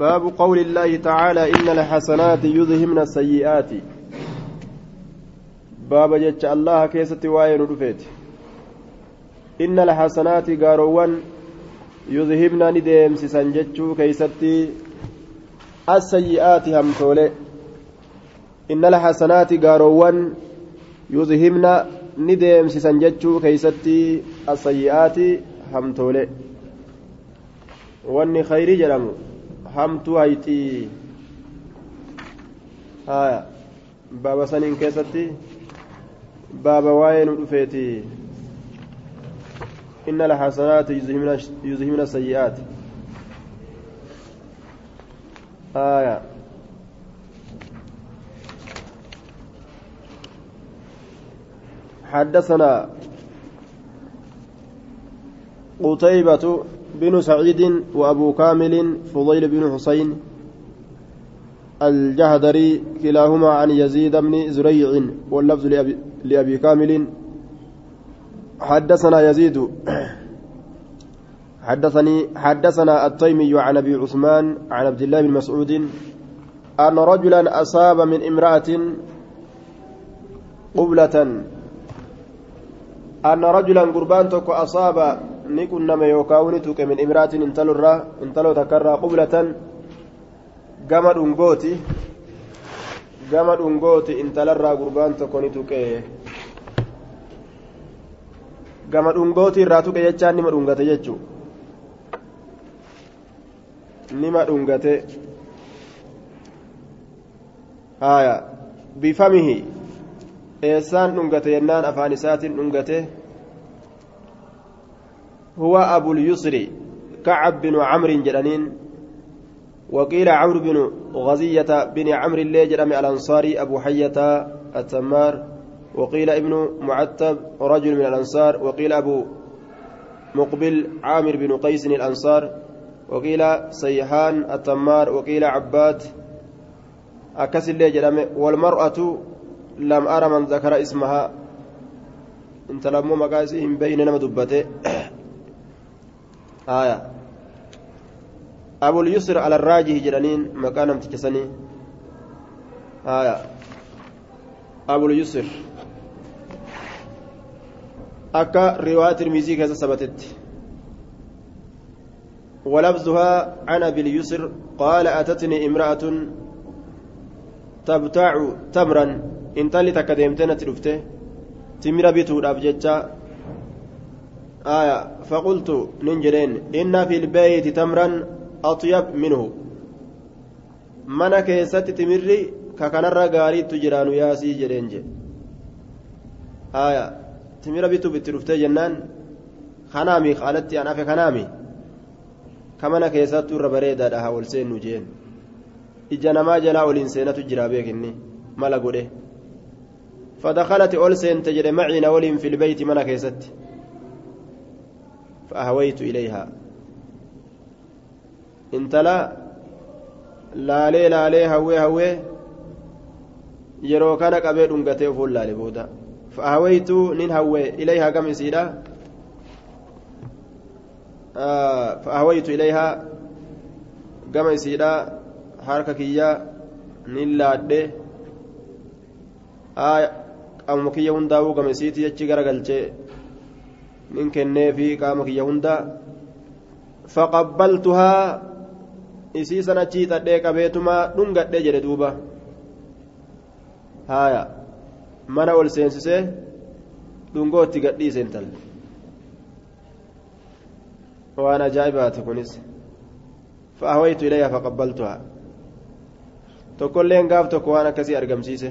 باب قول الله تعالى إن الحسنات يذهبن السيئات. باب جتش الله كيست واين رفيت إن الحسنات قاروان يذهبن نديم سسنجتشو كيستي السيئات همتولي إن الحسنات قاروان يذهبن نديم سسنجتشو كيستي السيئات همتولي wanni khayrii jedhamu hamtuu hayxii haya baaba saniin keessatti baaba waa'ee nu dhufeeti inna alxasanaati yuzhimna sayyi'aati haya حدثنا قتيبة بن سعيد وأبو كامل فضيل بن حسين الجهدري كلاهما عن يزيد بن زريع واللفظ لأبي, لأبي كامل. حدثنا يزيد حدثني حدثنا التيمي عن أبي عثمان عن عبد الله بن مسعود أن رجلا أصاب من امرأة قبلة. أن رجلا قربان أصاب ni qunname yookaan ni tuqe min imraatiin intalurraa intaloo takkarraa qublatan gama dhungooti. Gama dhungooti intalarraa gurbaan tokko ni tuqe. Gama dhungooti irraa tuqe jechaan nima dhungate jechuu? Nima dhungate. Haya bifamihi. Eessaan dhungate yennaan afaan isaatiin dhungate هو أبو اليسر كعب بن عمرو جرانين وقيل عمرو بن غزية بن عمرو اللي جرمي الأنصاري أبو حية التمار وقيل ابن معتب رجل من الأنصار وقيل أبو مقبل عامر بن قيس الأنصار وقيل سيحان التمار وقيل عباد أكس اللي جرمي والمرأة لم أرى من ذكر اسمها. انت لما مقاسهم بيننا مدبته آية. أبو اليسر على الراجح جرانين مكانم تكسني آية. أبو اليسر. أكا رواية ترمذي كذا ثبتت. ولفظها عن أبي اليسر قال أتتني امرأة تبتاع تمرا. انتلي تكدمتنا تلفته تمر بيتو جتا آية فقلت ننجلين إن في البيت تمرا أطيب منه mana keessatti timirri ka kanarra gaariitu jiraanu yaasii jedheen je haya timira bituuf itti dhuftee jennaan kanaami alatti an afe kanaami ka mana keessattu irra bareedaadha haa ol seennu jeen ija namaa jalaa oliin seenatu jira beekinni mala godhe fadakalati ol seente jedhe maciina waliin filbeyti mana keessatti فأهويت إليها انتلا laalee laalee hawwee hawwee yeroo kana qabee dhungatee ofuun laale booda fa'aawaytu nin hawwee ilayhaa gam isiidha fa'aawaytu ilayhaa gama isiidha harka kiyyaa nin laadhe qaama kiyya hundaa'uu gama isiiti jechi garagalchee nin kennee fi qaama kiyya hunda faqabbaltuhaa isii sana ciixadhee qabeetumaa dhungadhee jedhe duuba haaya mana ol seensisee dhungoo itti gadhiise intalli waan ajaa'ibaati kunis fa'ahawaytu ilayha faqabbaltuhaa tokkolleen gaaf tokko waan akkasii argamsiise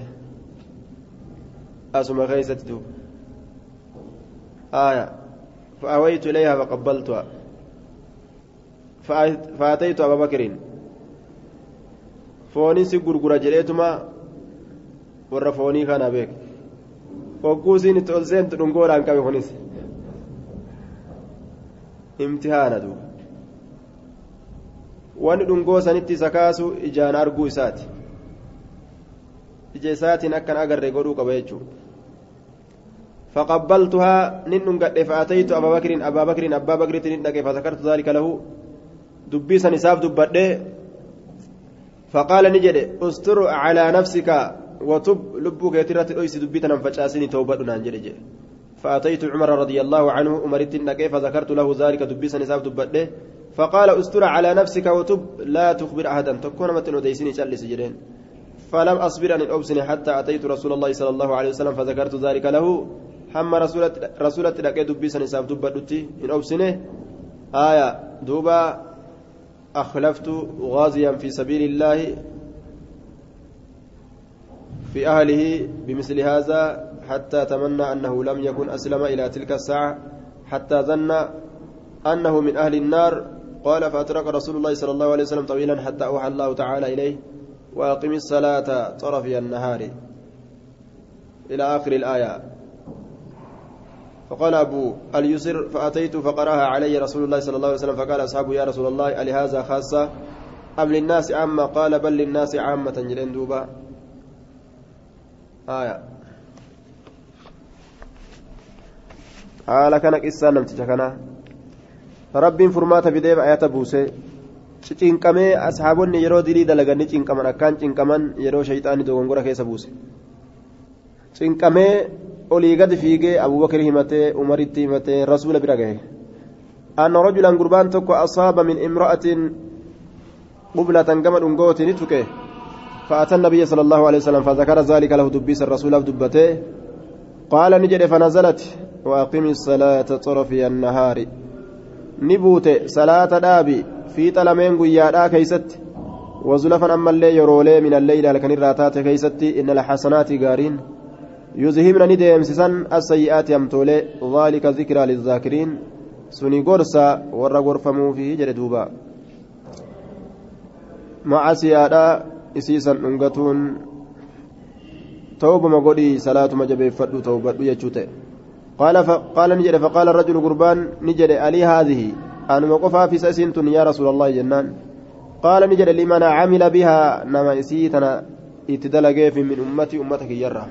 asuma keeysatti duuba haaya فأويت إليها فقبلتها فأتيت أبا بكر foonii si gurgura jedheetuma warra foonii kana beek hogguusiin itti ol seentu dhungoodhaan qabe kunis imtihaana duuba wanni dhungoo sanitti isa kaasu ijaan arguu isaati ija isaatiin akkan agarre godhuu qaba jechuudha فقبلتها نن قد فأتيت أبا بكر أبا بكر أبا بكر نن فذكرت ذلك له. دبي سنساف دبده فقال نجد أستر على نفسك وتب لبك يترت أيس دبيتنا فجاسني توبة نانجل فأتيت عمر رضي الله عنه أمرت كيف ذكرت له ذلك دبيس نساب دبته فقال أستر على نفسك وتب لا تخبر أحدا. تكون متن وديسني جلس جرين فلم أصبر أن أبسني حتى أتيت رسول الله صلى الله عليه وسلم فذكرت ذلك له. هم رسولة رسولة لقيت دبيس نساب دبته إن أبسنه آية دوبا أخلفت غازيا في سبيل الله في أهله بمثل هذا حتى تمنى أنه لم يكن أسلم إلى تلك الساعة حتى ظن أنه من أهل النار قال فأترك رسول الله صلى الله عليه وسلم طويلا حتى أوحى الله تعالى إليه وأقم الصلاة طرفي النهار إلى آخر الآية فقال أبو اليسر فأتيت فقرأها علي رسول الله صلى الله عليه وسلم فقال أصحابه يا رسول الله ألي لهذا خاصة أم للناس عامة؟ قال بل للناس عامة جلندوبا آية. حالك أنا قصة نمتشكنا رب فرمات في ديب آيات بوسي. شتين كمي أصحابني يرو دلي دلغني شتين كمان. أكان شتين يرو شيطاني دوغنغورا كيس بوسي. شتين olii gadi fiigee abubakar himatee umaritti himatee rasuula bira gahe anna rajulan gurbaan tokko asaaba min imra'atin قبلة كما دنقوتي نتوكي فأتى النبي صلى الله عليه وسلم فذكر ذلك له دبيس الرسول دبته قال نجد فنزلت وأقم الصلاة طرفي النهار نبوت صلاة دابي في طلمين قيادا كيست وزلفا أما الليل يرولي من الليل لكن الراتات كيست إن الحسنات قارين يذهبن ندم سسن السيئات يمتولي ذلك ذكرى للذاكرين. سني قرصا ورى غرفمو فيه جلدوبا مع سيادة إسيسا ننقتون توبة مقولي صلاة مجبه فدو توبة يجوته قال فقال نجد فقال الرجل قربان نجد ألي هذه. أنا وقفها في سأسنت يا رسول الله جنان. قال نجد لمن عمل بها نما إسيتنا. اتدلق من أمتي أمتك يرى.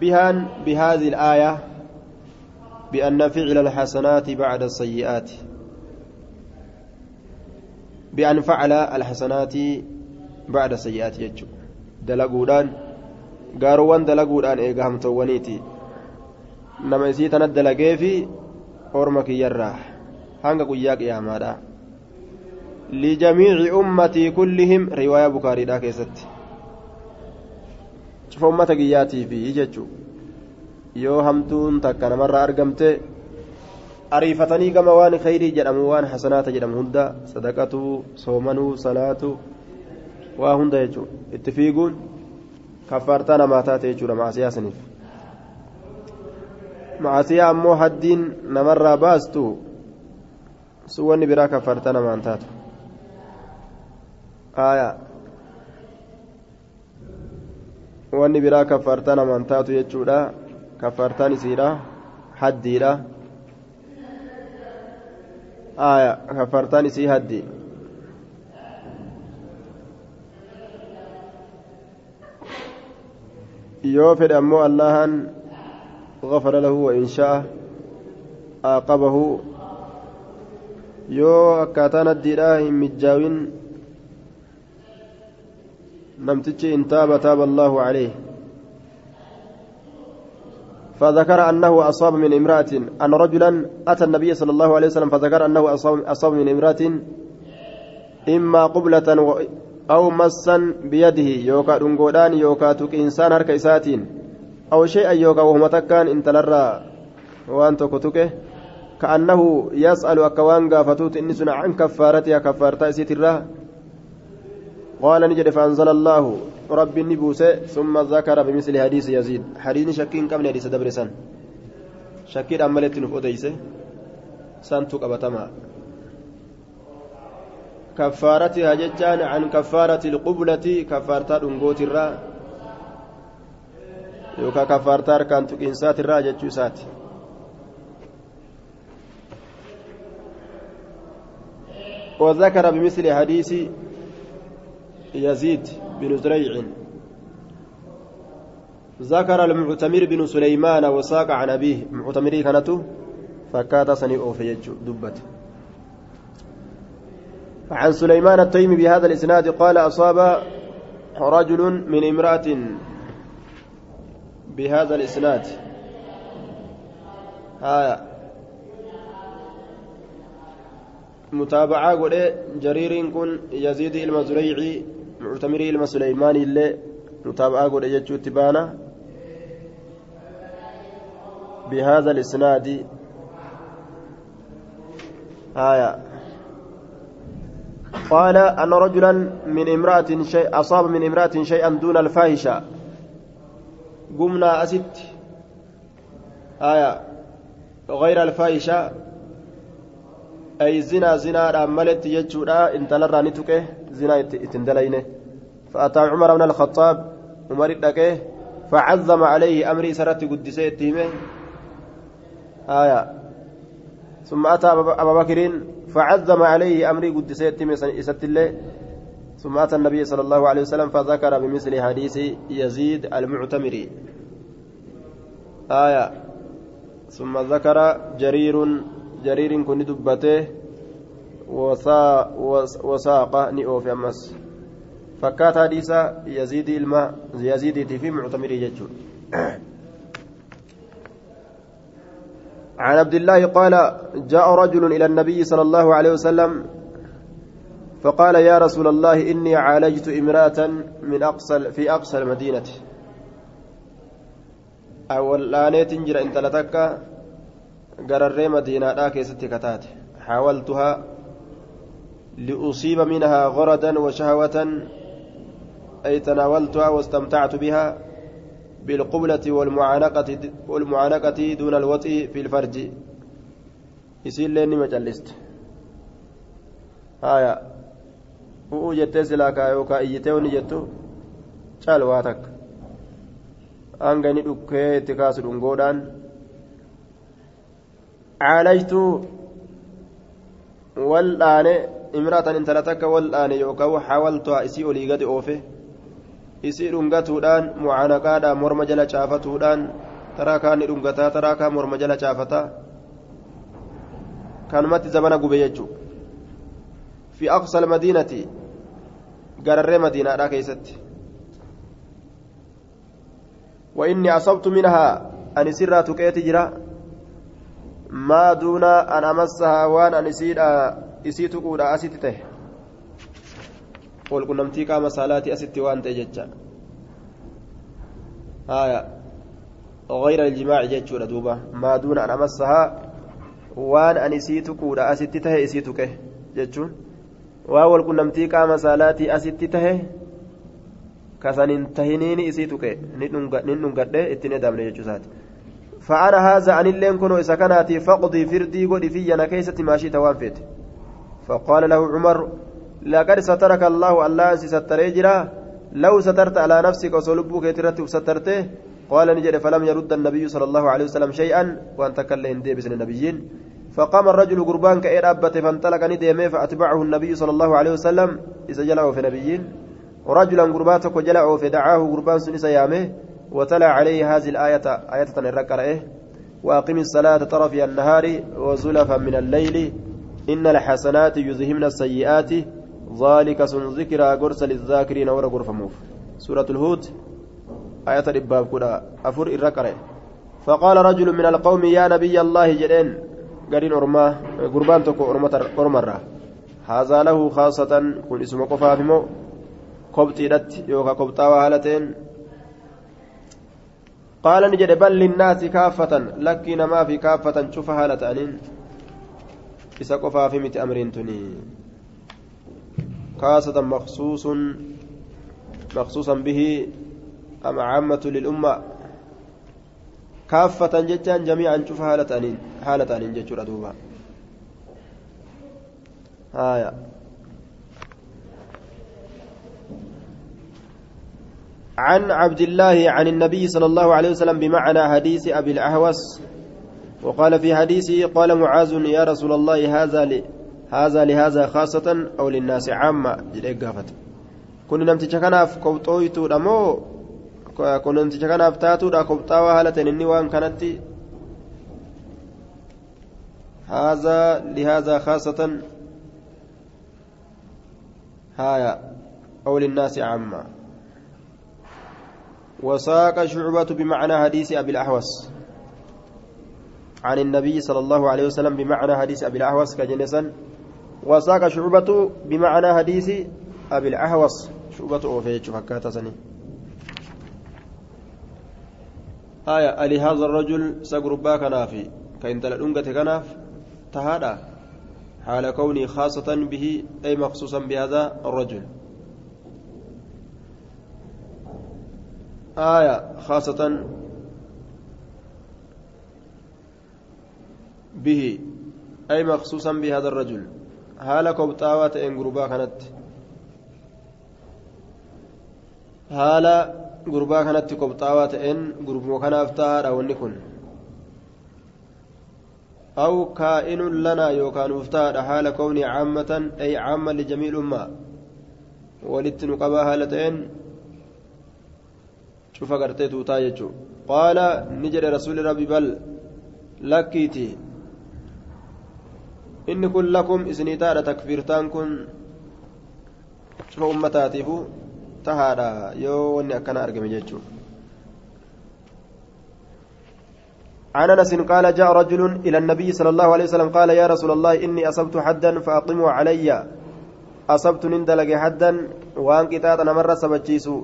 بها بهذه الآية بأن فعل الحسنات بعد السيئات بأن فعل الحسنات بعد السيئات يجو دلقودان قاروان دلقودان إيقام توانيتي nama isii tana dalagee fi orma kiyyarraa hanga guyyaa qiyaamaadha lijamiici ummatii kullihim riwaayaa bukaariidha keessatti cufa ummata kiyyaatiifi jechuu yoo hamtuun takka namarraa argamte ariifatanii gama waan khayrii jedhamu waan hasanaata jedhamu hunda sadaqatu soomanuu salaatu waa hunda jechuu itti fiiguun kaffaartaa namaa taate jechuudha maasiyaa ammoo haddiin namarraa baastu sun wanni biraa kaffarta namaan taatu wanni biraa kaffarta namaan taatu jechuudha kaffartaan isiidha haddiidha aya kaffartaan isii haddi yoo fedhe ammoo allahan غفر له وإن شاء عاقبه yoo akkaataan addiidha hin mijjaawin namtichi in taaba taaba allaahu caleyh فذكر أنه أصاب من امرأة أن رجلا أتى النبي صلى الله عليه وسلم فذكر أنه أصاب من امرأة إما قبلة أو مسا بيده يوكا دنغودان يوكا تك إنسان هرك إساتين أو شيئا يوكا وهما تكان إن تلرى وأن تكتكه. كأنه يسأل أكوان قافتوت إنسنا عن كفارتها كفارتا سيترها قال نجد فأنزل الله رب النبوس ثم ذكر بمثل حديث يزيد. حديث شكين قبل حديث دبرسان شكين أملت نفوديس سنتك أبتما كفارتها ججان عن كفارة القبلة. كفارتا دنقوت الرا. يوكا كفارتا أركان تقينسات الرا ججو ساتي وذكر بمثل حديث يزيد بن زريع. ذكر المعتمر بن سليمان وساق عن أبيه. معتمري كانت فكات سني أوفي دبت. عن سليمان التيمي بهذا الإسناد قال أصاب رجل من امرأة بهذا الإسناد. آية متابعة قل جرير كن يزيد المزريعي معتمري المسليماني اللي متابعة قل يجو تبانا بهذا الإسناد آية قال أن رجلا من امرأة شيء أصاب من امرأة شيئا دون الفاحشة قمنا أست آية غير الفاحشة أي زنا زنا ملت يجودا إن تلرى نتوكه زنا اتندلينه فأتى عمر بن الخطاب عمر دكه فعظم عليه أمري سرت قدسه آية ثم أتى أبا بكر فعظم عليه أمري قدسيت إسات الله ثم أتى النبي صلى الله عليه وسلم فذكر بمثل حديث يزيد المعتمري آية ثم ذكر جرير جرير كن دبته وسا وساق نئو في أمس فكات حديث يزيد الماء يزيد في معتمري جتشون عن عبد الله قال جاء رجل إلى النبي صلى الله عليه وسلم فقال يا رسول الله إني عالجت امرأة من أقصى في أقصى المدينة أول آنيت جرى إن تلتك مدينة لا كيست كتات حاولتها لأصيب منها غردا وشهوة أي تناولتها واستمتعت بها بالقبلة والمعانقة والمعانقة دون الوطء في الفرج يصير لين مجلست هايا bu'uu jettee silaa kaayookaa iyyitee wani jettu caalwaa takka. Hanga inni dhukkee itti kaasu dhungoodhaan caalajtuu wal dhaane imraatan intala takka wal dhaane yookaan hawaltuhaa isii olii gadi oofe isii dhungatuudhaan mucaanaqaadhaan morma jala caafatuudhaan taraa kaan ni dhungataa taraa kaan morma jala caafataa kanumatti zabana gube jechuudha fi aqsal madiinati gararree madiinaadhaa keessatti وإني أصبت منها أن سرى تكيت جرا ما دون أن أمسها وأن أن إسيت قولا أسيته walqunnamtii qaama saalaati asitti waan ta'e jecha haya غير الجماع جيتشورا دوبا ما دون أن أمسها وأن أن أسيت تهي إسيت كه جيتشون وأول كنمتي قام صلاتي أسيت تهي كسان انتهينين إسيت كه ننقد اتني دامن جيتشوسات فأنا هذا أن اللين كنوا كانت فقضي فردي قد في أنا كيسة ماشي توافيت فقال له عمر لقد سترك الله الله ستري جرا لو سترت على نفسك وصلبك ترتب سترته. قال نجد فلم يرد النبي صلى الله عليه وسلم شيئا. وانت كلهم دي بسن النبيين. فقام الرجل قربان كأير أبت فانطلق نديمه فأتبعه النبي صلى الله عليه وسلم. إذا جلعه في نبيين. ورجلا قرباتك وجلعه فدعاه قربان سنس يامه. وتلا عليه هذه الآية آية الركرة وأقم الصلاة طرفي النهار وزلفا من الليل. إن الحسنات يذهبن السيئات. ذلك سن ذكرى قرص للذاكرين ورا قرفموف سورة الهود آية الإباب كدا أفر الركرة فقال رجل من القوم يا نبي الله جدين قرين أرما قربان تكو أرمرة هذا له خاصة كن اسم قفافمو. كبتي دت يوكا كبتا وهالتين. قال نجد بل للناس كافة لكن ما في كافة شوف هالة أنين إسا قفافمت أمرين تنين خاصة مخصوص مخصوصا به أم عامة للأمة. كافة جتان جميعا شوف حالة أنين حالة أنين أدوبا آية. عن عبد الله عن النبي صلى الله عليه وسلم بمعنى حديث أبي الأهوس. وقال في حديثه قال معاذ يا رسول الله هذا هذا لهذا خاصة أو للناس عامة؟ جديك قافت كن نمتش كناف قبطويتو دمو كن نمتش كناف تاتو دا قبطاوة هالة إني كانت. هذا لهذا خاصة هايا أو للناس عامة. وساق شعبة بمعنى حديث أبي الأحوص. عن النبي صلى الله عليه وسلم بمعنى حديث أبي الأحوص كجنسا. وساق شعبة بمعنى حديث أبي الأحوص. شعبة أوفيتش فكاتا سني آية هذا الرجل سقربا كنافي. كإن تلدنك كناف تهادا حال كوني خاصة به أي مخصوصا بهذا الرجل. آية خاصة به أي مخصوصا بهذا الرجل haala kobxaawaa ta'een gurbaa kanatti haala gurbaa kanatti kobxaawaa ta'een gurbuma kanaaf tahaadha wanni kun aw kaa'inun lanaa yookaan nuuf tahaadha haala kownii caammatan ay caamman lijamiil ummaa walitti nu qabaa haala ta'een tuutaa jechuu qaala ni jedhe rasuuli rabbi bal lakkiiti inni kun lakum isinii taadha takfiirtaan kun cufa ummataatiifu tahaadha yoo wanni akkana argame jechuudha عن انس قال جاء رجل إلى النبي صلى الله عليه وسلم قال يا رسول الله اني اصبت حدا فاقموا علي اصبت نندلق حدا وان قطاط مره سبجيسو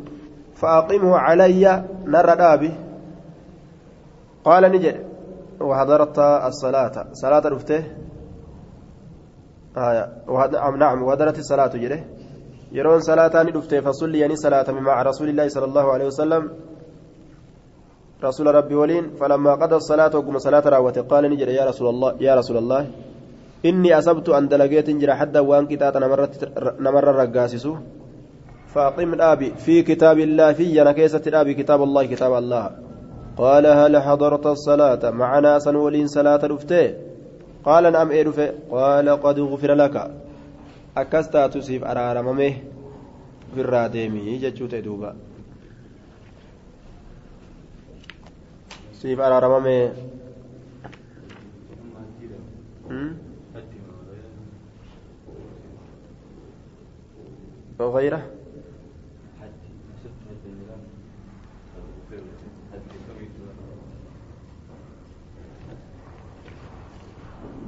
فاقمه علي نر دابي. قال نجد. وحضرت الصلاة. صلاة رفته آية نعم وهدرت الصلاة جده. يرون صلاة ندفته فصلي يعني صلاة مع رسول الله صلى الله عليه وسلم. رسول ربي ولين. فلما قضى الصلاة وقم صلاة راوته. قال نجد يا رسول الله يا رسول الله إني أصبت أن دلقيت جرى حدا وأن كتاب نمر الرقاسس فأقم الآبي في كتاب الله في نكيسة الآبي كتاب الله كتاب الله. قال هل حضرت الصلاة معنا سنولين صلاة رفته قال نعم إيرفه قال قد غفر لك. أكستا تسيف أرارممه في الراديمي جتشوت دوبا. سيف أرارممه وغيره؟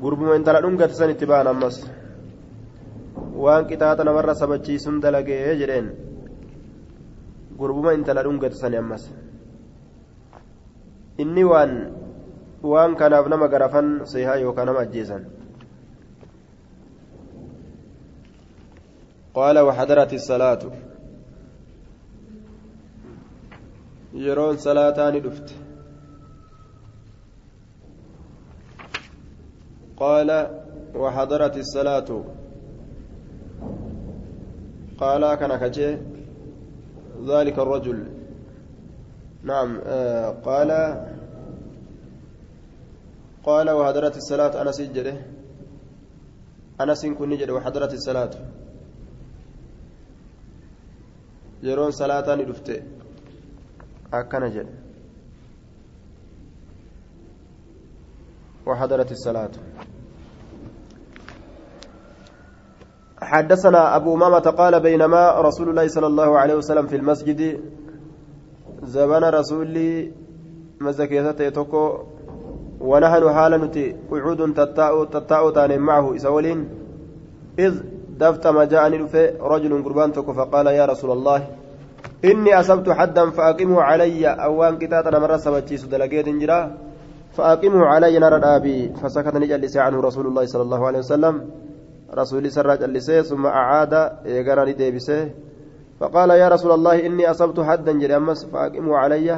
Gurbuma intala dhungate san itti ba'an ammas waan qixaaxa namarra sabachiisuun dalagee jedheen gurbuma intala dhungate sani ammas inni waan waan kanaaf nama garafan seehaa yookaan nama ajjeesan قال وحضرت الصلاة يرون صلاتان دفت قال وحضرت الصلاة. قال كان كجي ذلك الرجل. نعم آه قال قال وحضرت الصلاة. أنا سجده أنا سنكون نجد وحضرت الصلاة. yeroon salaataa ni dhufte akkana وحضرت الصلاة. حدثنا أبو أمامة قال بينما رسول الله صلى الله عليه وسلم في المسجد زبان رسولي مزكيتة توكو ونحن حالا نتي قعود تتاؤ تتاؤ تان معه إسولين إذ دفتم جاءني رجل قربان توكو فقال يا رسول الله إني أصبت حدا فأقمه علي أوان كتاتنا مرة سبتشي سدلقيت جرا فأقمه علي نار أبي فسكت نجلس عنه رسول الله صلى الله عليه وسلم. رسول سراج اللسي ثم أعاد يقرأني ديبسه فقال يا رسول الله إني أصبت حدا جري أمس فأقمه علي.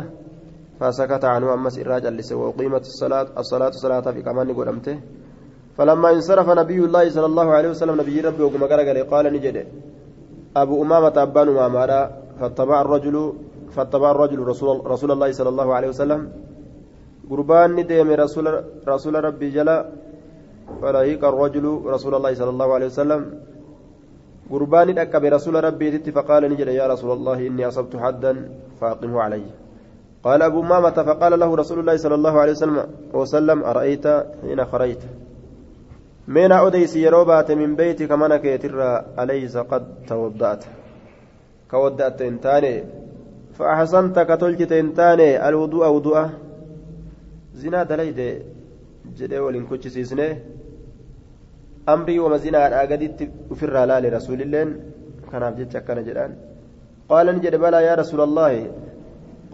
فسكت عنه أمس إراج اللسي وأقيمت الصلاة الصلاة صلاة في كمان قدمته. فلما انصرف نبي الله صلى الله عليه وسلم نبي ربي وقم قال نجد. أبو أمامة أبان أمامة فاتبع الرجل فاتبع الرجل رسول, رسول الله صلى الله عليه وسلم. قربان ندم رسول رسول ربي جل فلاهيك الرجل رسول الله صلى الله عليه وسلم. قربان أكب رسول ربي فقال نجد يا رسول الله إني أصبت حدا فأقمه علي. قال أبو مامة فقال له رسول الله صلى الله عليه وسلم وسلم أرأيت حين خريت مين أوديس يروبات من بيتك منك يترى أليس قد توضأت؟ كودأت إنتاني. فأحسنت كتلجت إنتاني. الوضوء وضوء زنا دليد جدي ولين كوتش سيسنه أمري ومزنا أجدت في الرلال رسول الله كان أبجد كان جدان قال نجد بلى يا رسول الله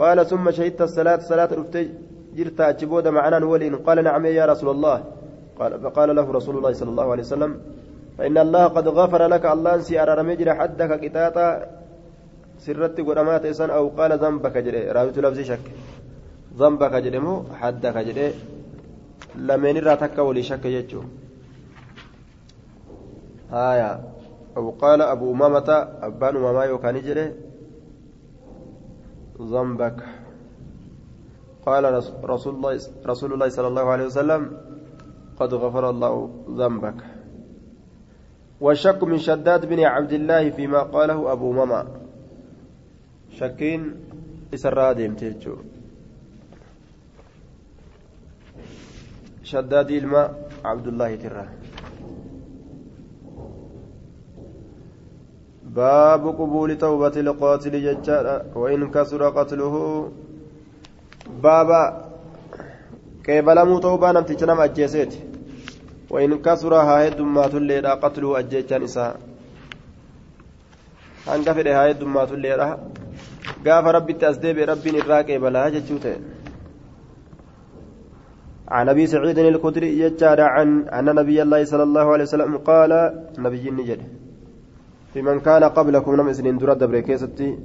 قال ثم شهدت الصلاة صلاة رفتي جرت أجبود معنا ولين قال نعم يا رسول الله قال فقال له رسول الله صلى الله عليه وسلم فإن الله قد غفر لك الله أنسي أرى مجرى حدك كتاتا سرت قدمات إسان أو قال ذنبك جري راويت لفظ شك ذنبك جري مو حدك جري لمن راتك ولي شك يجو آية أو قال أبو أمامة أبان أمامة يوكان جري ذنبك قال رسول الله رسول الله صلى الله عليه وسلم قد غفر الله ذنبك والشك من شداد بن عبد الله فيما قاله أبو ماما شكين إسرى ديمتي shaddaadii ilma cabdullaahitirra baabu qubuuli tawbati ilqaatili jechaadha wain kasura qatluhu. Baaba qeebalamuu tawbaa namticha nama ajjeeseeti wain kasura haa heddummaatulleedha qatluhu ajjeechaan isaa. Hanga fedhe haa heddummaatulleedha gaafa rabbitti as deebi'e rabbiin irraa qeebalaa jechuu ta'e. عن أبي سعيد الخدري يجاد عن أن نبي الله صلى الله عليه وسلم قال نبي نجد في من كان قبلكم نم سنين درد بريكيستي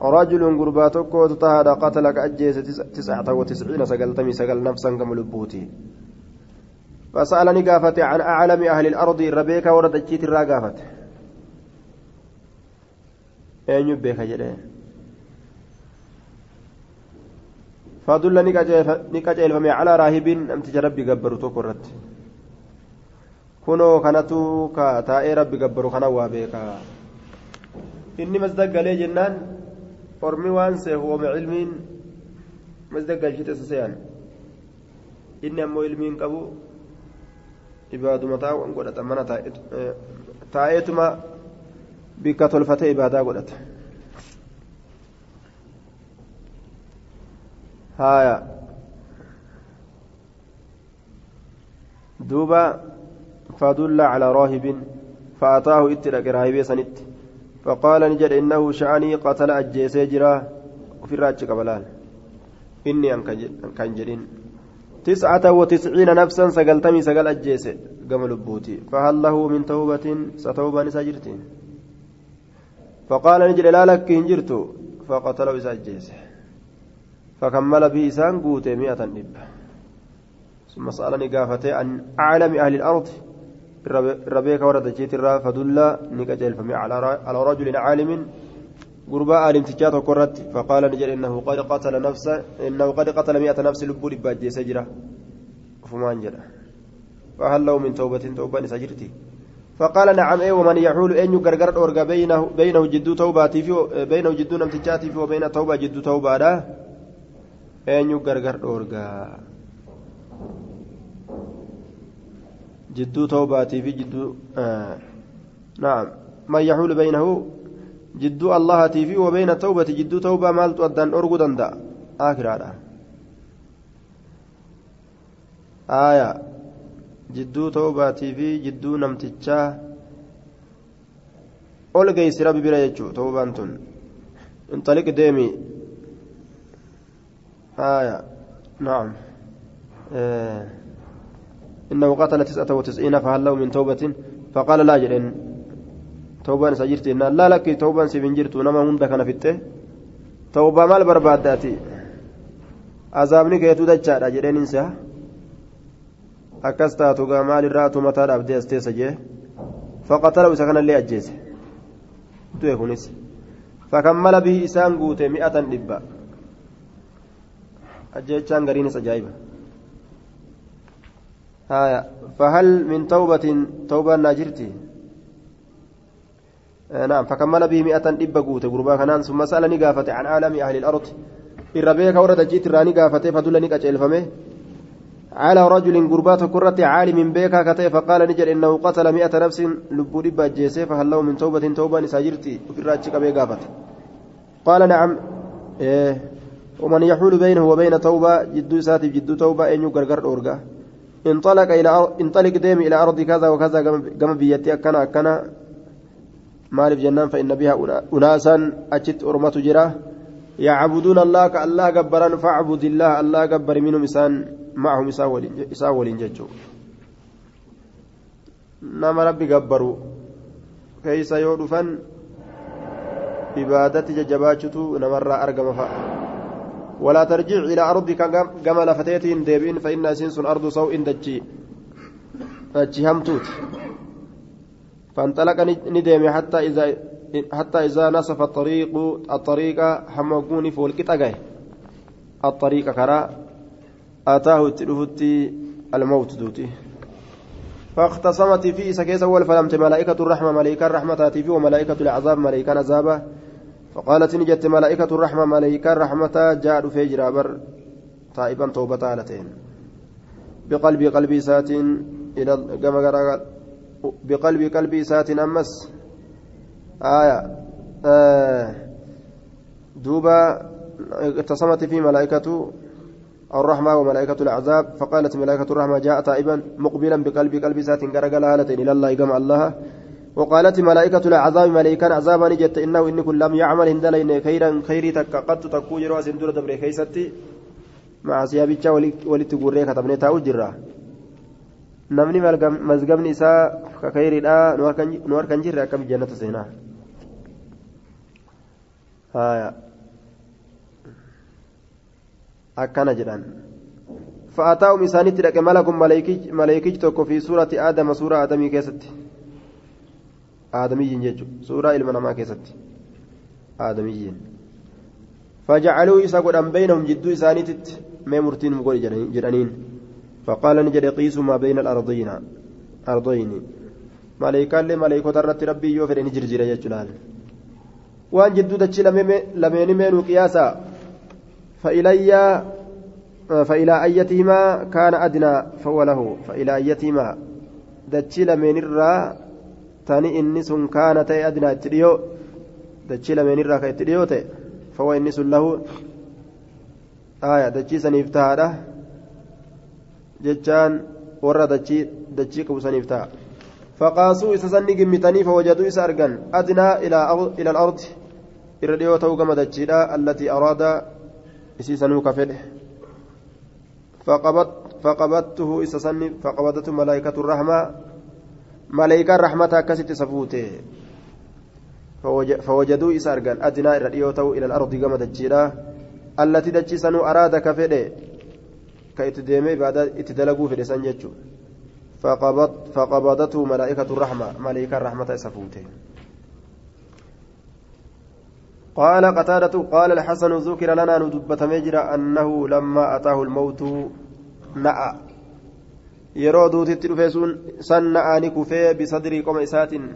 رجل قرباتك وتطهر قتلك أجيس تسعة وتسعين سقلتمي سقل نفسا كم لبوتي. فسألني قافت عن أعلم أهل الأرض ربيك ورد الجيت الراقافت. eenyu beeka jedhee ni qaceelfame calaa raahibiin namticha rabbi gabbaru tokko irratti kunoo kanatu ka taa'ee rabbi gabbaru kana waa beeka inni masdaggalee jennaan ormi waan seehu oome cilmiin masdaggalchite seyan inni ammoo ilmiin qabu ibaaduma taa'uun godhata mana taa'eetuma bikka tolfatee ibaadaa godhata haya duuba fadulla calaa raahibin فأتاه اتلك راهبي سنت فقال نجد إنه شأني قتل أجيسي جرا وفي الراج قبلان إني أن جرين تسعة وتسعين نفسا سقلتمي سقل أجيسي قم لبوتي فهل له من توبة ستوبة نساجرتين فقال نجد لا لك هنجرت فقتله إساجيس فكمل به إسان قوت مئة نب ثم سألني قافته عن أعلم أهل الأرض. ربيك ورد جيت الرا فدل نكجل فمي على رجل عالم قرباء عالم تجاته كرت. فقال نجد إنه قد قتل نفسه إنه قد قتل مئة نفس لبول باجي سجرة فمان جرى فهل له من توبة توبة سجرتي فقال نعم إيه ومن يحول أن يغرغر اورغا بينه بينه جدو توباتي في بينه جدو نمتجاتي في وبين توبة جدو توبة اورغا جدو توباتي في جدو آه نعم من يحول بينه جدو الله في وبين توبة جدو توبة مال تودن أرغو دندا آخر هذا آية jidduu ta'ubaatii fi jidduu namtichaa. Ol geessi rabbi bira jechuu ta'ubaan tun. Inxaliq deemi haya naam إنه قتل تسعة وتسعين فهل له من توبة فقال لا جلين توبان سجرت إن لا لك توبان سبنجرت نما هند كان فته توبة مال برباداتي عذابني كيتو دجا جلين إنسان akkas taatu gaa maalirraatu mataa dhaabdee as teessa jee faqatalahu isa kanallee ajjeese du'e kunis fakammala bihi isaan guute ajjechaan gariinis ajaa'iba haya fahal min tawbatin tawbaan naa jirti نعم. فكمل به مئة دب قوت. غربا كنان ثم سألني قافته عن عالم أهل الأرض. الربيع كورة جيت راني قافته فدلني كأجل فمه. على رجل قربات كرة عالم بيكا كتئ فقال نجر إنه قتل مئة نفس لبو دبا جيسي. فهل له من توبة توبة نساجرتي؟ وفي الراجك بيقافت قال نعم. إيه. ومن يحول بينه وبين توبة جدو ساتي جدو توبة أن يقرقر أورقا انطلق انطلق ديم إلى أرض كذا وكذا قام بيتي أكنا أكنا. مالف جنان فإن بها أناسا أجت أرمة جراه يعبدون الله كالله جبران فاعبد الله الله جبر منهم إسان معهم إسان ولين ججو. نما ربي جبروا كيس يودفن. عبادتي ججباتشتو نمر أرقم فا ولا ترجع إلى أرضك كما لفتيتين ديبين فإن أسنس أرض سوء دجي. دجي همتوت فانطلق ندم حتى إذا حتى إذا نصف الطريق الطريق حمقوني فولكتا الطريق كرا. أتاه تلفتي الموت دوتي. فاختصمت في سكيس أول فلمت ملائكة الرحمة ملائكة الرحمة تأتي فيه وملائكة العذاب ملائكة عذابة فقالت نجت ملائكة الرحمة ملائكة الرحمة جاء في جرابر تائبا توبة هالتين بقلبي قلبي سات إلى بقلبي قلبي سات أمس. آية آه دوبا اتصمت في ملائكة الرحمة وملائكة العذاب. فقالت ملائكة الرحمة جاء تائبا مقبلا بقلبي قلبي سات قرقل هالتين إلى الله جمع الله. وقالت ملائكة العذاب ملائكة عذابا نجت إنه إن كل لم يعمل هندلين خيرا خيري تك قد تكو جروا سندور دبر كيستي مع سيابيتشا ولت قرية كتبني تاو جرا. namni mazgabni isaa ka khayriidha nu harkan jirre akkam jannata seenaa haya akkana jedhan فأتاهم إسانيت لك ملك ملائكي توكو في سورة آدم سورة آدمي كيست آدمي جنجو سورة إلمنا كيست آدمي فجعلوا إسا قد بينهم جدو إسانيت ما مرتين مقول جرانين فقال نجد قيس ما بين الأرضين. أرضين. ملائكة ملائكة الرت ربي يوفر نجرجر يجلال وأن جدو تجي لمن من قياسا. فإلي فإلى أيتهما كان أدنى فهو له. فإلى أيتهما دجي لمن الرا تاني إني سن كانت أدنى تريو دجي لمن الرا كيتريو فهو إني له آية دجي سنفتها jechaan warra dachii qabusaniif ta'a faqaasuu isa sanni gimmitanii fawajaduu isa argan adnaa ila alardi irra dhiyoo ta'uu gama dachiidha allatii araada isiisanuu ka fedhe faqabattuhu isa sanni faqabadatu malaayikatu rahmaa malaayikaan rahmata akkasitti safuute فوجدوا إسا أرجان أدنى إلى اليوتو إلى الأرض جمد الجيرة التي دجسنوا أراد كفده ka itti deemee ibaadaa itti dalaguu fedhe san jechuudha فقبضته ملائكة الرحمة. ملائكة الرحمة سفوته. قال قتادة قال الحسن ذكر لنا ندبة مجرى أنه لما أتاه الموت نأى. Yeroo duutitti dhufe sun san na'aani kufee bisadrii qoma isaatiin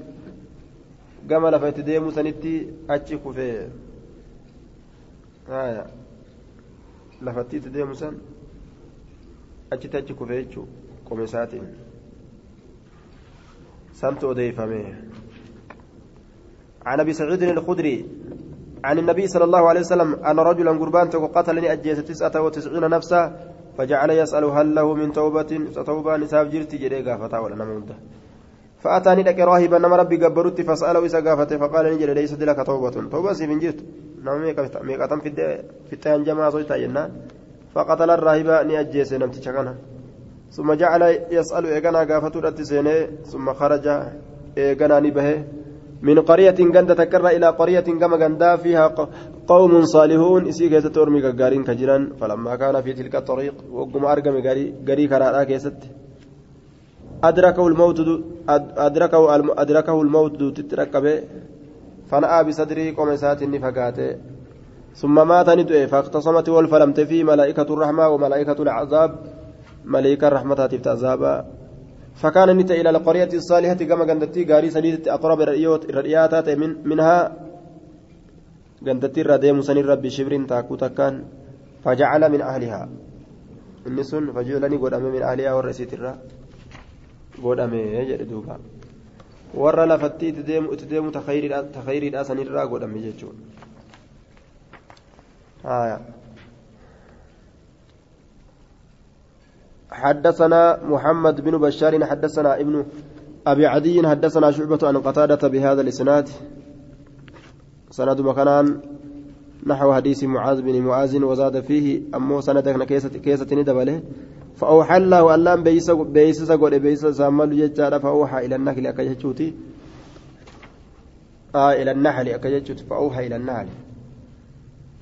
gama lafa itti deemu sanitti achi kufee lafatti itti deemu san achitti achi kufee jechuun qoma isaatiin سمت أديفمه عن أبي سعيد الخدري عن النبي صلى الله عليه وسلم أن رجلا قربان قتلني أجيس تسعة وتسعين نفسا فجعل يسأل هل له من توبة توبة نساب جرتي جريقا فتا ولا نمونده فأتاني لك راهبا نما ربي قبرت فسأله إذا قافته فقال نجل ليس لك توبة. توبة سيفن جرت. نعم ميقا في في التهن جماعة صوتا جنان فقتل الراهب نأجيس نمتي شكنا ثم جعل يسأل إيقنا قافة سيني ثم خرج إيقنا نبه من قرية غندة تكر إلى قرية كما غندا فيها قوم صالحون. إسي كيست أرمي قارين كجران فلما كان في تلك الطريق وقم أرقم قري كرالا كيست. أدركه الموت أدركه أدركه الموت تتركبه. فنأى بصدره قوم سات فقاته ثم مات ندعي فاقتصمت والفلمت في ملائكة الرحمة وملائكة العذاب. ملائكة الرحمة تفت عذابا فكان نت إلى القرية الصالحة كما قندتي قاري سنيدة أقرب الرئيات من منها قندتي الرديم سني ربي شبر تاكو تكان فجعل من أهلها inni sun fajuulani godhame min aaliyaa warra isiitirra godhame jedhe duuba warra lafatti itti deemu itti deemu ta khayriidhaa sanirraa godhame jechuudha حدثنا محمد بن بشار حدثنا ابن أبي عدي حدثنا شعبة عن قتادة بهذا الإسناد. سند مكانان نحو حديث معاذ بن معاذ وزاد فيه أمو سندك كيسة ندبله فأوحى الله ألام بيسس قد بيسس سامل ججارة فأوحى إلى النحل أكجتشوتي آه إلى النحل أكجتشوتي فأوحى إلى النحل.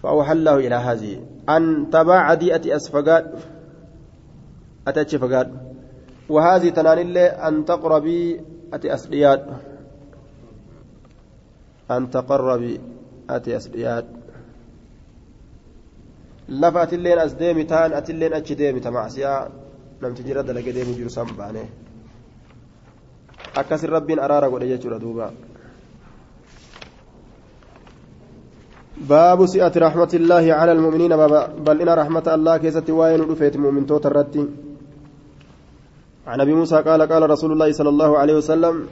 فأوحى الله إلى هذه. أن تباعدي أتي أسفقات أتتش فقات وهذه تنان أن تقربي أتي أسقيات أن تقربي أتي as deemi taan atilleen achi deemita macsiyaa namti jira dalage deemu jiru san baane akkasin rabbiin araara godhe jechuudha duuba باب سئة رحمة الله على المؤمنين بل إن رحمة الله كيست وين رفيت مؤمن توت الرتي عن أبي موسى قال قال رسول الله صلى الله عليه وسلم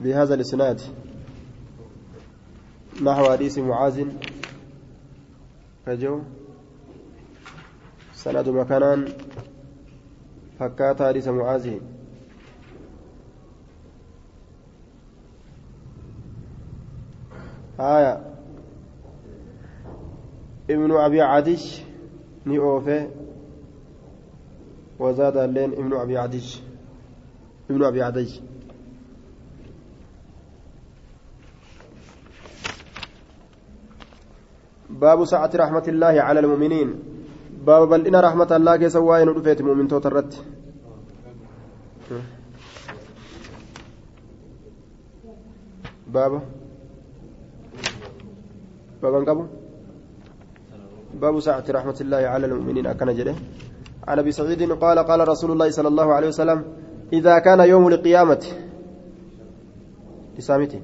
بهذا الإسناد نحو حديث معاذ فجو سند مكانا فكات حديث معاذ. آية. ابن أبي عدش نيوفي وزاد اللين ابن أبي عدش ابن أبي عدش باب سعة رحمة الله على المؤمنين. باب بل إن رحمة الله كيس وين رفيت مؤمن توترت. باب. باب انقبوا باب سعة رحمة الله على المؤمنين. أكن جده. عن أبي سعيد قال قال رسول الله صلى الله عليه وسلم إذا كان يوم القيامة. إسامتي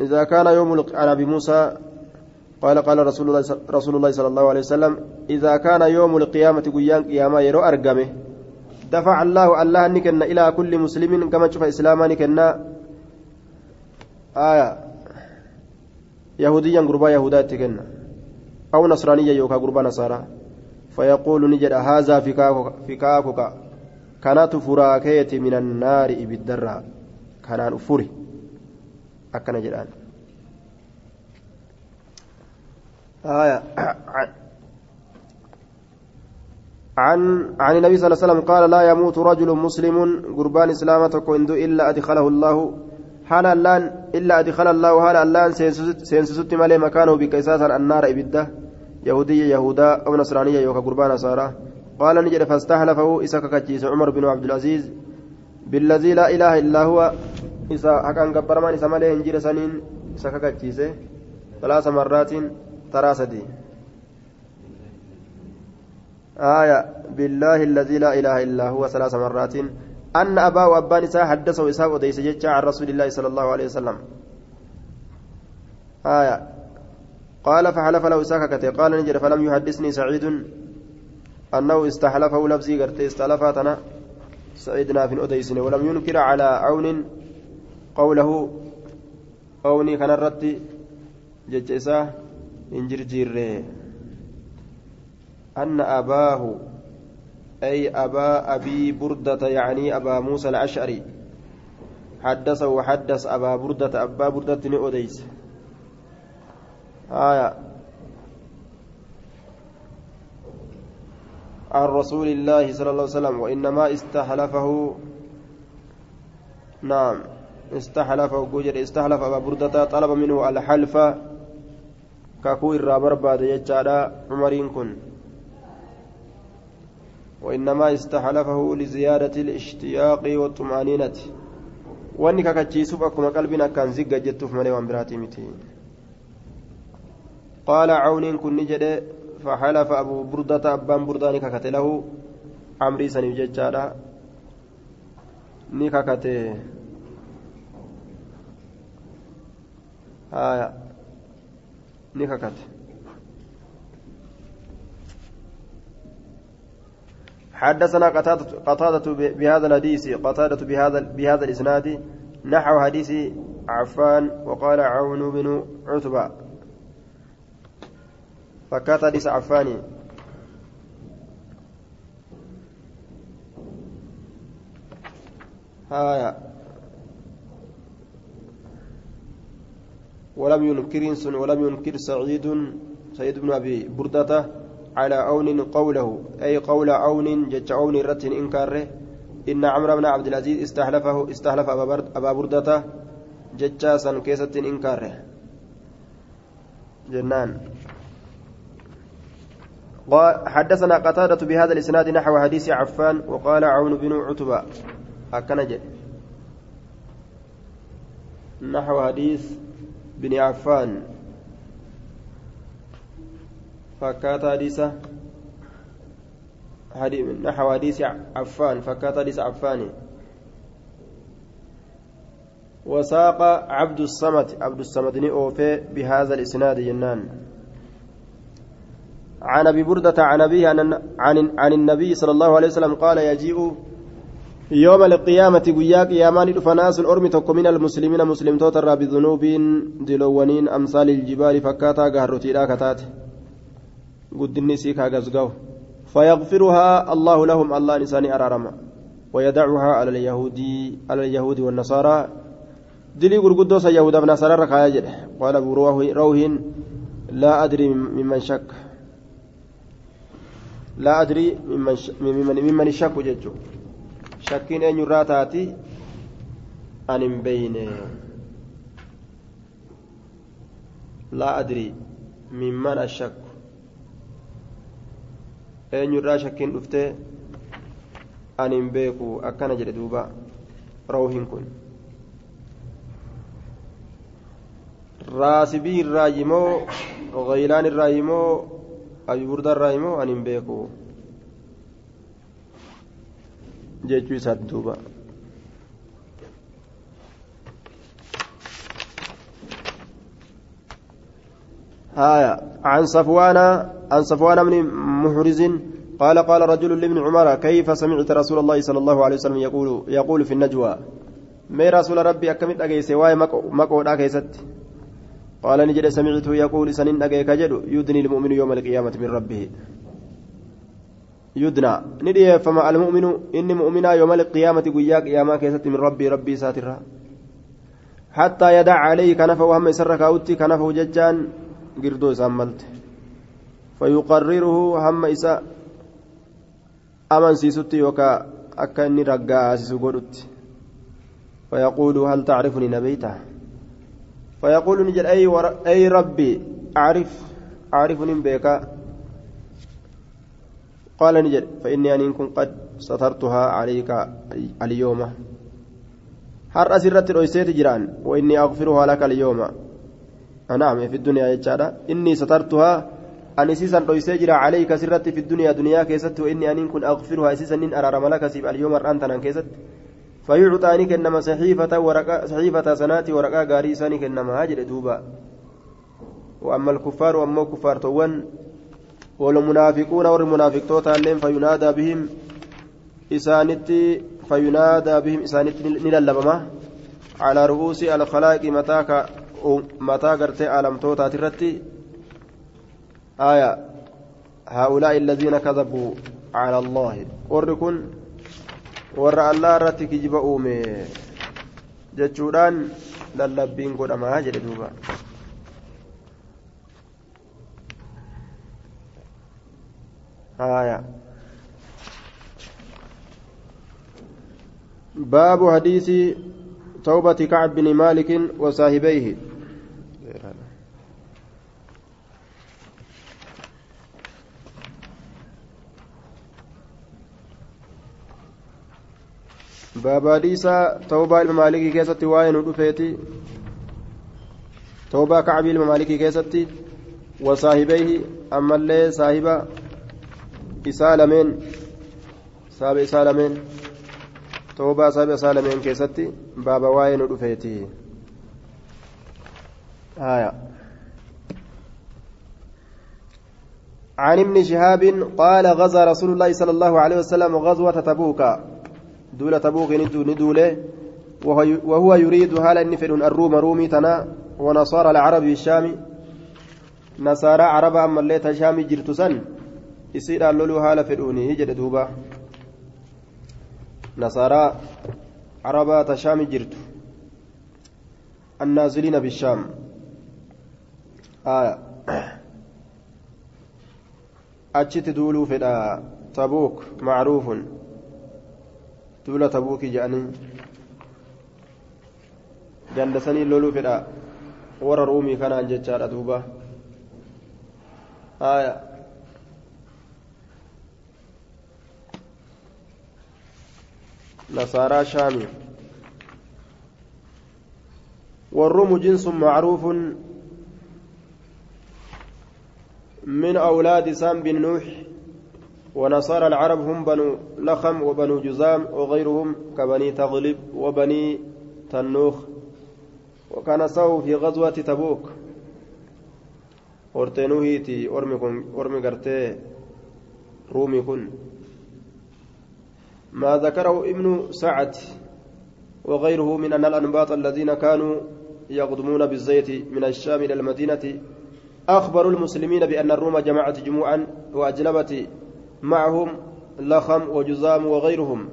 إذا كان يوم عن أبي موسى قال قال رسول الله رسول الله صلى الله عليه وسلم إذا كان يوم القيامة قيام قيامة يرو أرقمه دفع الله الله نكن إلى كل مسلم كما تشوف إسلاما نكن آية. يهوديا قربا يهودا تكن أو نصرانيا يوكا قربا نصارى. فيقول نجد هذا فكاكك كانت فراكيتي من النار بالدرة كان أفره akkana jedhaan عن عن النبي صلى الله عليه وسلم قال لا يموت رجل مسلم قربان إسلامة كوندو إلا أدخله الله حال اللان إلا أدخل الله حال اللان سينسست مالي مكانه بكيساسا النار إبدة يهودية يهودا أو نصرانية يوكا قربان سارة قال نجد فاستحلفه إساك كتشيس عمر بن عبد العزيز بالذي لا إله إلا هو. gabbaramaan isa malee hin jire saniin isa kakachiise salaasa marraatiin taraa sadii آية بالله الذي لا إله إلا هو ثلاث مرات. أن أباه أبان إساء حدثه إساء وديس جتشا عن رسول الله صلى الله عليه وسلم. آية. قال فحلف له إساء قال نجر فلم يحدثني سعيد. أنه استحلفه لفظي قرتي استلفاتنا سعيدنا في أديسن ولم ينكر على عون قوله. قوني كان الرد. ججسا انجرجير أن أباه أي أبا أبي بردة يعني أبا موسى الأشعري. حدث وحدث أبا بردة أبا بردة نؤديس. آية. عن رسول الله صلى الله عليه وسلم وإنما استحلفه نعم استحلف وجوجر استحلف أبا بردة طلب منه الحلف كاكو الرابر بعد يجعل عمرين كن. وإنما استحلفه لزيادة الاشتياق والطمأنينة. واني كاكتشيسوف أكما قلبنا كان زيقا جتوف ملي وامبراتي متي قال عون كن نجد فحلف أبو بردة أبان برداني كاكتله عمري سني ججالا ni kakate haya نككت حدثنا قتادة بهذا الحديث قتادة بهذا بهذا الإسناد نحو حديث عفان وقال عون بن عتبة. فكات حديث عفاني هايا ولم ينكر ولم ينكر سعيد سعيد بن أبي بردة. على عون قوله أي قول عون جج عون رت إنكاره. إن عمرو بن عبد العزيز استحلفه استحلف أبا بردة ججا سن كيسة إنكاره. جنان. حدثنا قتادة بهذا الإسناد نحو حديث عفان وقال عون بن عتبة. أكنج نحو حديث بن عفان. فكات حديث نحو حديث عفان فكات حديث عفان. وساق عبد الصمد عبد الصمد أوفي بهذا الإسناد جنان. عن أبي بردة عن أبيه عن, عن, النبي صلى الله عليه وسلم قال يجيء يوم القيامة قياك يامان فناس الأرم تكو من المسلمين مسلم توتر بذنوب دلوانين أمثال الجبال فكاتا قهرتي لا كتات. قد النسيك هاقزقو فيغفرها الله لهم الله نساني أرارما. ويدعها على اليهود على اليهود والنصارى. دلي قرقدوس يهود ونصارى ركايا قال أبو روح لا أدري ممن شك. لا أدري ممن ممن ممن جدّو shakkiin eenyurraa taati an hin beyne laa adrii mimman ashakku eenyurraa shakkiin dhuftee an hin beeku akkana jedhe duuba rawhiin kun raasibii irraa yimoo gaylaan irraa yimoo abiburda irraa yimoo an hin beeku jechuu isaati duuba هايا عن صفوان عن صفوان بن محرز قال قال رجل لابن عمر كيف سمعت رسول الله صلى الله عليه وسلم يقول يقول في النجوى؟ ما رسول ربي أكمل أجيس واي مكو كيست قال نجد سمعته يقول سنين أجيك جدو يدني المؤمن يوم القيامة من ربه. يدنى. ندي فما المؤمن إني مؤمنا يوم القيامة قياك يا ما كيست من ربي ربي ساترها حتى يدع عليه كنفه وهم يسرك أوتي كنفه ججان. قردو ساملت فيقرره هم إساء أمن سيستي وكا أكني رقا سيسوغودت فيقول هل تعرفني نبيته فيقول نجل أي, ور... أي ربي أعرف أعرفني بيكا قال نجد فإني أن كن قد سترتها عليك اليوم هر أسرت رؤيسيت جيران وإني أغفرها لك اليوم نعم في الدنيا يجارة إني سترتها. أن سيسا رؤيسي جرا عليك سرت في الدنيا دنيا كيست وإني أن كن أغفرها سيسا نين أرى ملك سيب اليوم أنتنا كيست. فيعطاني كنما صحيفة ورقا صحيفة سنات ورقا غاري ساني كنما هاجر دوبا. وأما الكفار وأما كفار توان. والمنافقون والمنافقون اللين فينادى بهم إسانتي فينادى بهم إسانتي نللبما. على رؤوس الخلائق متاك متى قرتي ألمتوتا ترتي آية هؤلاء الذين كذبوا على الله وركن ور الله رتي كجب أومي جتشودان للبين قد أما جل دوبا آية باب حديث توبة كعب بن مالك وصاحبيه باب حديث توبة الممالك كيستي وين ودفيتي توبة كعب الممالك كيستي وصاحبيه أما اللي صاحبه isaa lameen saaba isaa lameen toobaa saaba isaa lameen keessatti haya عن ابن شهاب قال غزا رسول الله صلى الله عليه وسلم غزوة تبوك. دولة تبوك ندولة. وهو يريد هالا نفر الروم رومي تنا. ونصارى العرب بالشام نصارى عرب أما اللي تشامي جرتسن يصير اللولو هالا فروني هجر دوبا. نصارى عرب تشامي جرت النازلين بالشام أجت دولو فدا تبوك معروف دولة تبوك جاني jallasanii loluu fedha warra ruumii kanaan jechaadha duuba haya nasaaraa shaami والروم جنس معروف من أولاد سام بن نوح ونصارى العرب هم بنو لخم وبنو جزام وغيرهم كبني تغلب وبني تنوخ وكان سو في غزوة تبوك. ormi gartee ruumii kun ما ذكره ابن سعد وغيره من أن الأنباط الذين كانوا يقدمون بالزيت من الشام إلى المدينة أخبروا المسلمين بأن الروم جمعت جموعا وأجلبت معهم لخم وجزام وغيرهم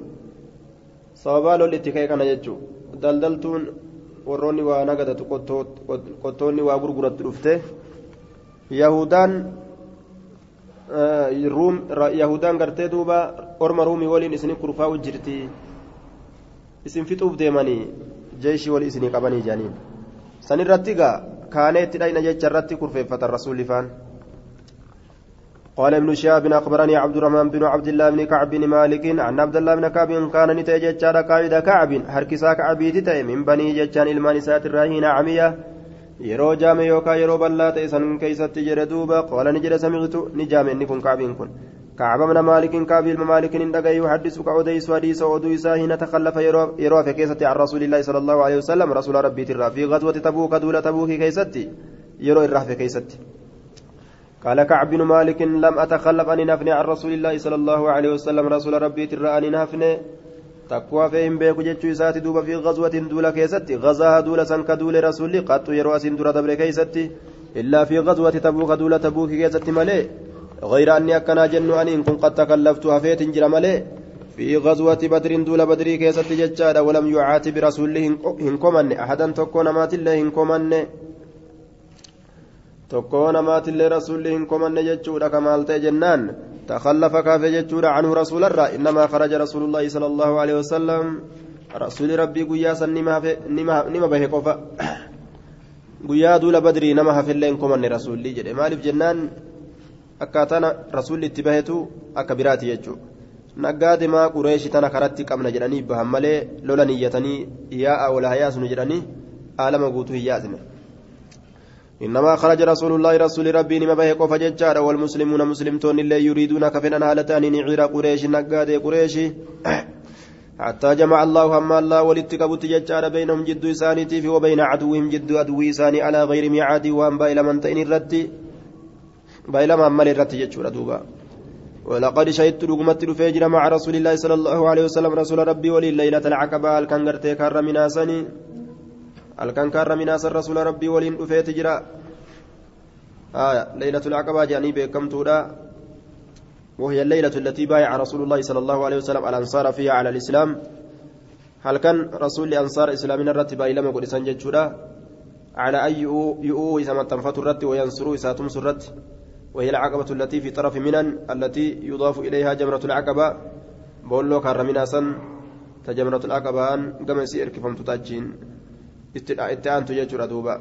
صوابال الاتكاء كان يجو دلدلتون warroonni waa nagadatu qottoonni waa gurguratti dhufte yahudaan yahudaan gartee duuba orma ruumii waliin isin kurfaa'u jirti isin fixuuf deemanii jeeshii walii isinii qabanii jaaniin san irratti gaa dhayna jecha irratti kurfeeffatan rasuulli faan قال ابن شهاب اخبرني عبد الرحمن بن عبد الله بن كعب بن مالك عن عبد الله بن كعب كان نتي جتشارا قائد كعب هركسا كعب تتي من بني جتشان المان سات الراهين عمية yeroo jaame yookaan yeroo bal'aa ta'e san keessatti jedhe duuba qaala ni jedhe sami'tu ni jaame inni kun kaabiin kun كعب بن مالك كعب بن مالك دغا يحدثك عديس حديث ودو إسا حين تخلف يروى في كيسة عن رسول الله صلى الله عليه وسلم رسول ربي ترى في غزوة تبوك دولة تبوك كيستي يروى الرح في كيستي قال كعب بن مالك لم أتخلف أن نفني عن رسول الله صلى الله عليه وسلم رسول ربي ترى أن نفني فهم بيكو جتشو إساتي دوبا في غزوة دولة كيستي غزاها دولة سنك دولة رسولي قد يروى سن دولة دبر كيستي إلا في غزوة تبوك دولة تبوك كيستي ملي. غير أني أكنا جن أن إن كن قد تكلفت هفيت جرى في غزوة بدر دولة بدري كيستي جتشادا ولم يعاتب رسوله هنكمن أحدا تكون مات الله هنكمن tokkoo namaatillee rasuulli hin komanne jechuudha kamaal ta'e jennaan takhallafa kaafe jechuudha canhu rasuularraa innamaa kharaja rasuulullaahi sala allahu alehi wasalam rasuuli rabbii guyyaa san nima bahe qofa guyyaa duula badrii nama hafellee hin komanne rasuulli jedhe maaliif jennaan akkaataa rasuulli itti bahetu akka biraati jechuudha. Naggaade maa qureeshi tana karatti qabna jedhanii bahan malee lola niyyatanii yaa'a wala hayaasnu jedhanii aalama guutuu hin yaasne. إنما خرج رسول الله رسول ربي نما به قف ججارا والمسلمون مسلمتون اللي يريدون كفنا هالتان نعير قريش نقاد قريش حتى جمع الله هم الله ولتكبت ججارا بينهم جد إسانيتي في وبين عدوهم جد عدو إساني على غير ميعاد وان بايل من تئن الرد بايل من مل الرد ججورا دوبا ولقد شهدت رقمت الفجر مع رسول الله صلى الله عليه وسلم رسول ربي ولي ليلة العقبة الكنغرتي كار من سني halkan kaarra minaasa rasuula rabbii waliin dhufeeti jira. ليلة العقبة جاني بكمتودا وهي الليلة التي بايع رسول الله صلى الله عليه وسلم الأنصار فيها على الإسلام هل كان رسول أنصار إسلامنا الرتب إلى ما سنجد على أي يؤو إذا ما تنفت الرت وينصروا إذا تمس الرت وهي العقبة التي في طرف منن التي يضاف إليها جمرة العقبة. بولو كرمنا سن تجمرة العقبة أن قم سير كفم تتاجين aantu jechuudha duuba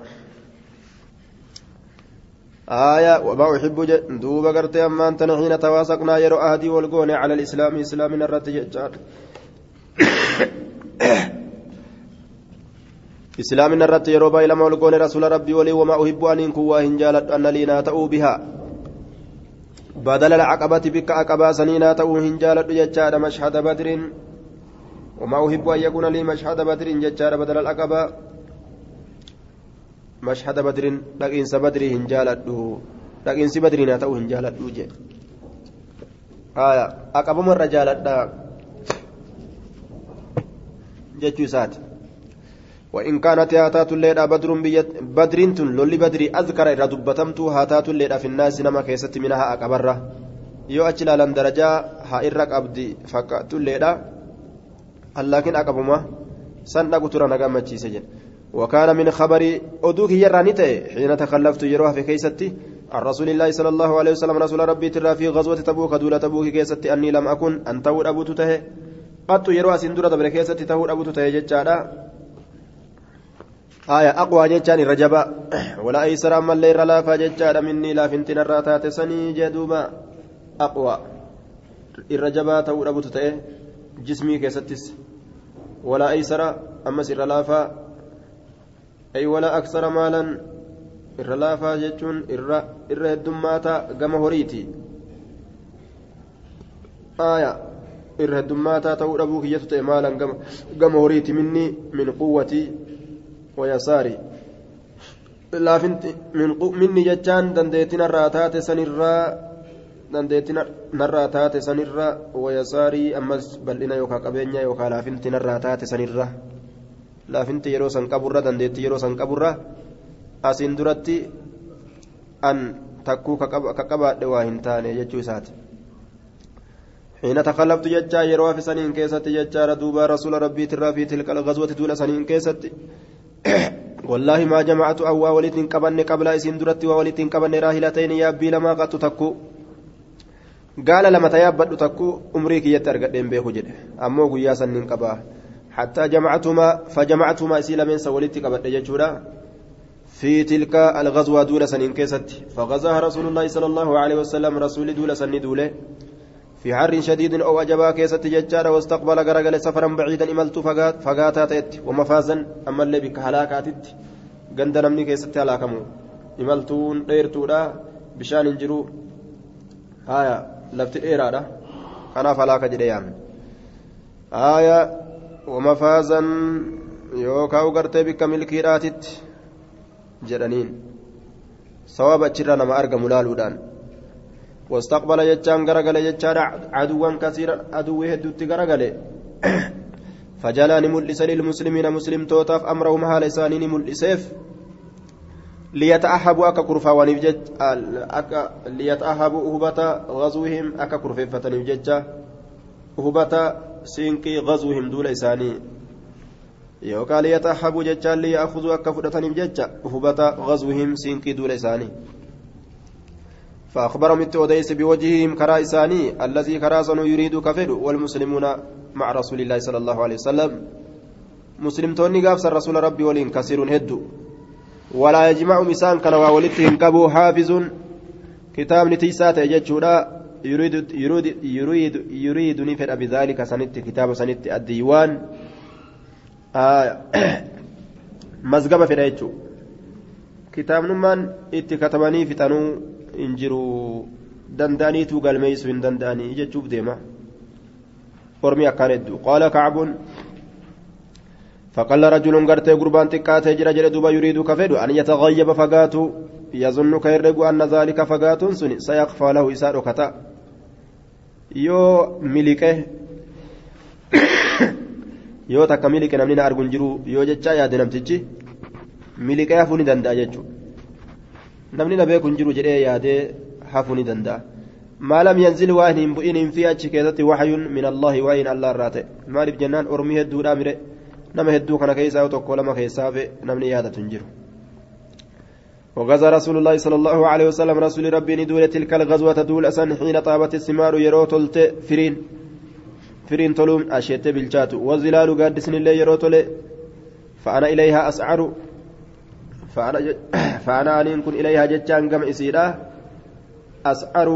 آية وما أحب دوبا قرتي أما أنت حين تواثقنا يرو أهدي والقوني على الإسلام إسلامنا الرد ججار إسلامنا الرد يرو باي لما والقوني رسول ربي ولي وما أحب أن ينكوا هنجالت أن لي ناتأوا بها. بدل العقبة بك عقبة سنينا تأوا هنجالت ججار مشهد بدر. وما أحب أن يكون لي مشهد بدر ججار بدل العقبة. مشهد بدر لقينس بدر هنجالته dhaqiinsi badriin haa ta'uu hin jaaladhu jee aqabama irra jaaladha jechuu isaati وإن كانت هاتات الليلة بدر بدر لولي بدري أذكر إذا دبتمت هاتات الليلة في الناس نما كيست منها أكبرة. yoo achi ilaalan darajaa haa irra qabdi fakkaatulleedha laakiin aqabuma san dhagu tura na gammachiise jedhe وكان من خبر أدوك يرانيته حين تخلفت يروها في كيستي. عن رسول الله صلى الله عليه وسلم رسول ربي ترى في غزوة تبوك دولة تبوك كيستي. أني لم أكن أن أبو تته. قد يروها سندورة بر كيستي أبو تته آية أقوى جتشان رجبا ولا أيسر أما الليل لا فجتشارا مني لا فنتنا الراتات سني جدوبا أقوى الرجبا تور أبو تته جسمي كيستيس ولا أيسر أما سر لافا أي ولا أكثر مالا irra laafaa jechuun irra heddummaata gama horiiti. Aya irra heddummaataa ta'uu dhabuu kiyyatu ta'e maalan gama horiiti minni min quwwatii wayasaari laafinti minni jechaan dandeettii narraa taate sanirraa dandeettii narraa taate sanirra wayasaarii ammas bal'ina yookaan qabeenya yookaan laafinti narraa taate sanirra laafinti yeroo san qaburra dandeettii yeroo san qaburra asiin duratti an takkuu ka qabaadhe waa hin taane jechuu isaati حين تخلفت ججا يروى في سنين كيست ججا دوبا رسول ربي ترى في تلك الغزوة دون سنين كيست والله ما جمعت أو ولد قبن قبل إسين درت وولد قبن راهلتين يا بي لما قد تكو قال لما تيابد تكو أمريك يترقى دين بيه جده أمو قيا سنين حتى جمعتما فجمعتما إسيلا من سولدت قبل ججورا في تلك الغزوة دولة سنين كيست فغزاها رسول الله صلى الله عليه وسلم رسول دولة سن دولة في حر شديد أو أجبا كيست ججارة واستقبل غرقل سفرا بعيدا إملت فقات فقاتا تأت ومفازا أما اللي بك هلاكاتت قند نمني كيست هلاكمو. إملتون ديرتودا بشان انجرو. هايا لفت إيرادا أنا فلاك جريان آية ومفازا يوكاو قرتي بك ملكي راتت. jedhaniin sawaba achirraa nama argamu laaluudhaan واستقبل جتان غرغله جتان عدوا كثيرا عدو هدوت غرغله فجلى نملس للمسلمين مسلم توتاف امرهم حال لسانين ملسيف ليتأهبوا أكا كرفا ونفجج أكا ليتأهبوا أهبة غزوهم أكا كرفيفة نفجج أهبة سينكي غزوهم دول إساني yookaan liyatahabuu jechaan liya'akhuduu akka fudhataniif jecha hubata غزوهم سينكي دول إساني فأخبرهم التوديس بوجههم كرا إساني الذي كرا يريد كفر والمسلمون مع رسول الله صلى الله عليه وسلم. مسلم توني قافس الرسول ربي ولين كثير هدو. ولا يجمع مسان كان وولدتهم كبو حافظ. كتاب نتيسات يجتشورا يريد يريد يريد يريد نفر بذلك سنت كتاب سنت الديوان. mazgaba fedha jechuun kitaabnummaan itti katabanii fixanuu hin jiru danda'aniitu galmeessuu hin danda'anii jechuuf deema ormi akkaan hedduu qaala kacbuun فقال رجل قرتي قربان تكاتي جرى جرى دوبا يريد كفيد أن يتغيب فقاته يظن كيرجو أن ذلك فقات سني سيخفى له إسار كتا يو ملكه takka miliqe namni na argu hin jiru yoo jechaa yaade namtichi miliqee hafuu ni danda'a jechuudha namni na beeku hin jiru jedhee yaadee hafuu ni danda'a achi keessatti waxyuun min allahi waa hin allah irraa ta'e maaliif jennaan ormii hedduudha mire nama hedduu kana keessaa yoo tokko lama keessaa fe namni yaadatu hin jiru وغزا رسول الله صلى الله عليه وسلم رسول ربي ندول تلك الغزوة دول أسن حين طابت الثمار يرو تلت فرين فرين تلوم أشيت بالجات والظلال قادسن الله يروتل فأنا إليها أسعر فأنا ج... فأنا أن كن إليها جتان قم إسيرا. أسعر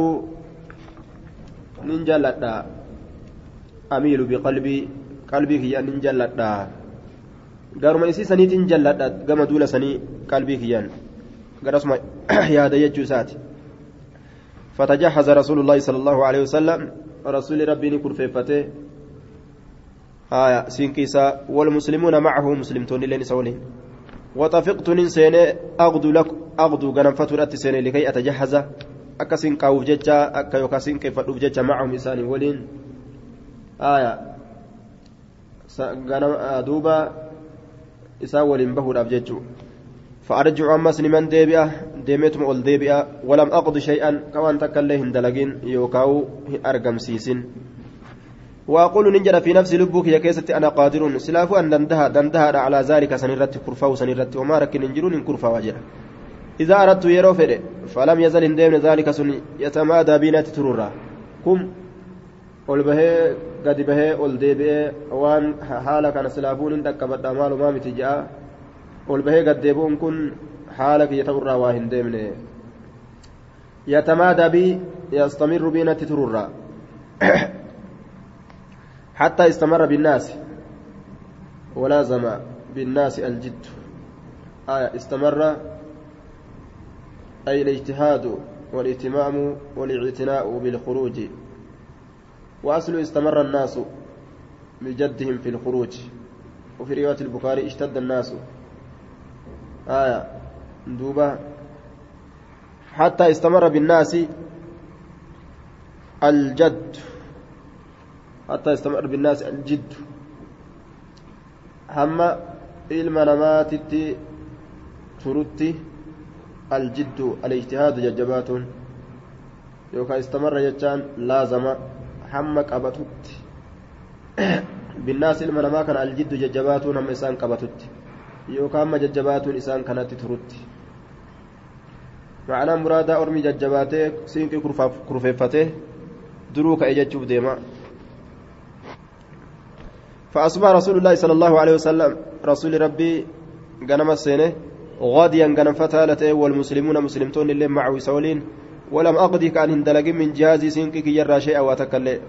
ننجلتا أميل بقلبي. قلبي هي ننجلتا قارما إسي سنيت نجلتا قم دول سني قلبي هي. قرسما يا ديجو ساتي فتجهز رسول الله صلى الله عليه وسلم. رسول ربي نكون فيفته آية سينكيسا. والمسلمون معه مسلمتون لين سولين وطفقت ننسين أغدو لك أغدو غنم فترة سنة لكي أتجهز. أكسين قاوف ججا أكا يوكاسين كيف ججا معهم إساني ولين. آية. غنم دوبا إسان ولين بهو ججو. فأرجع أمس لمن ديبئة ديمتم أول ديبئة ولم أقض شيئا. كوان تكاليه دلقين يوكاو أرقم سيسن. وأقول ننجر في نفس لبك يا كيست أنا قادر سلاف أن دندها دندها على ذلك سنرت كرفا وسنرت وما ركن ننجرون كرفا وجرا إذا أردت يرو فره فلم يزل ديمن ذلك سن يتمادى بنا ترورا كم ol bahee gadi bahee ol deebi'ee waan haala kana silaafuun hin dhaqqabadha maalumaa miti ja'a ol bahee gad deebi'uun kun haala kiyya ta'urraa waa hin deemne yatamaadaa bi yastamirru biinatti tururraa حتى استمر بالناس. ولازم بالناس الجد. آية استمر. أي الاجتهاد والاهتمام والاعتناء بالخروج. وأصل استمر الناس بجدهم في الخروج. وفي رواية البخاري اشتد الناس. آية دوبة. حتى استمر بالناس الجد. حتى يستمر بالناس الجد هم ilma namaatitti turutti aljiddu alijtihaadu jajjabaatuun yookaan istamarra jechaan laazama hamma qabatutti binnaas ilma namaa kana aljiddu jajjabaatuun hamma isaan qabatutti yookaan hamma jajjabaatuun isaan kanatti turutti ma'anaan muraadaa ormi jajjabaatee siinqii kurfeeffatee duruu ka'e jechuuf deema فأصبح رسول الله صلى الله عليه وسلم رسول ربي غنم السنة غاديا غنم فتالته والمسلمون مسلمتون اللي معه سولين ولم أقضي كأن هندلق من جهازي سنكك يرى شيئا واتكلي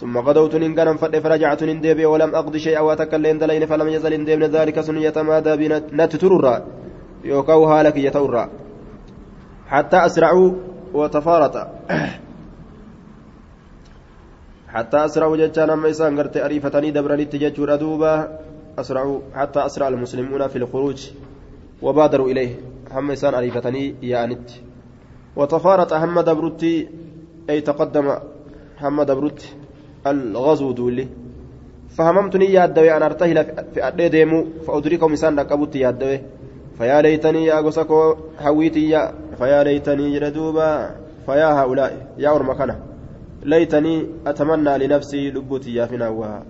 ثم غدوت غنم فتح فرجعت ديبي ولم أقضي شيئا واتكلي هندلين فلم يزل ديبن ذلك سن يتمادى بنتترر يوكو هالك يتورى. حتى أسرعوا وتفارط. حتى أسرعوا جتان أما قرت أريفتني دبرني تججور أدوبا أسرعوا حتى أسرع المسلمون في الخروج وبادروا إليه. هم إسان أريفتني يانت. وتفارط هم دبرتي أي تقدم هم دبرت الغزو دولي. فهممتني يا الدوي أن أرتهل في أدي ديمو فأدركهم إسان ركبت يا الدوي فيا ليتني يا غسكو هويتي يا فيا ليتني جردوبا فيا هؤلاء يا أرمكنا ليتني أتمنى لنفسي لبوتي يا فناوها.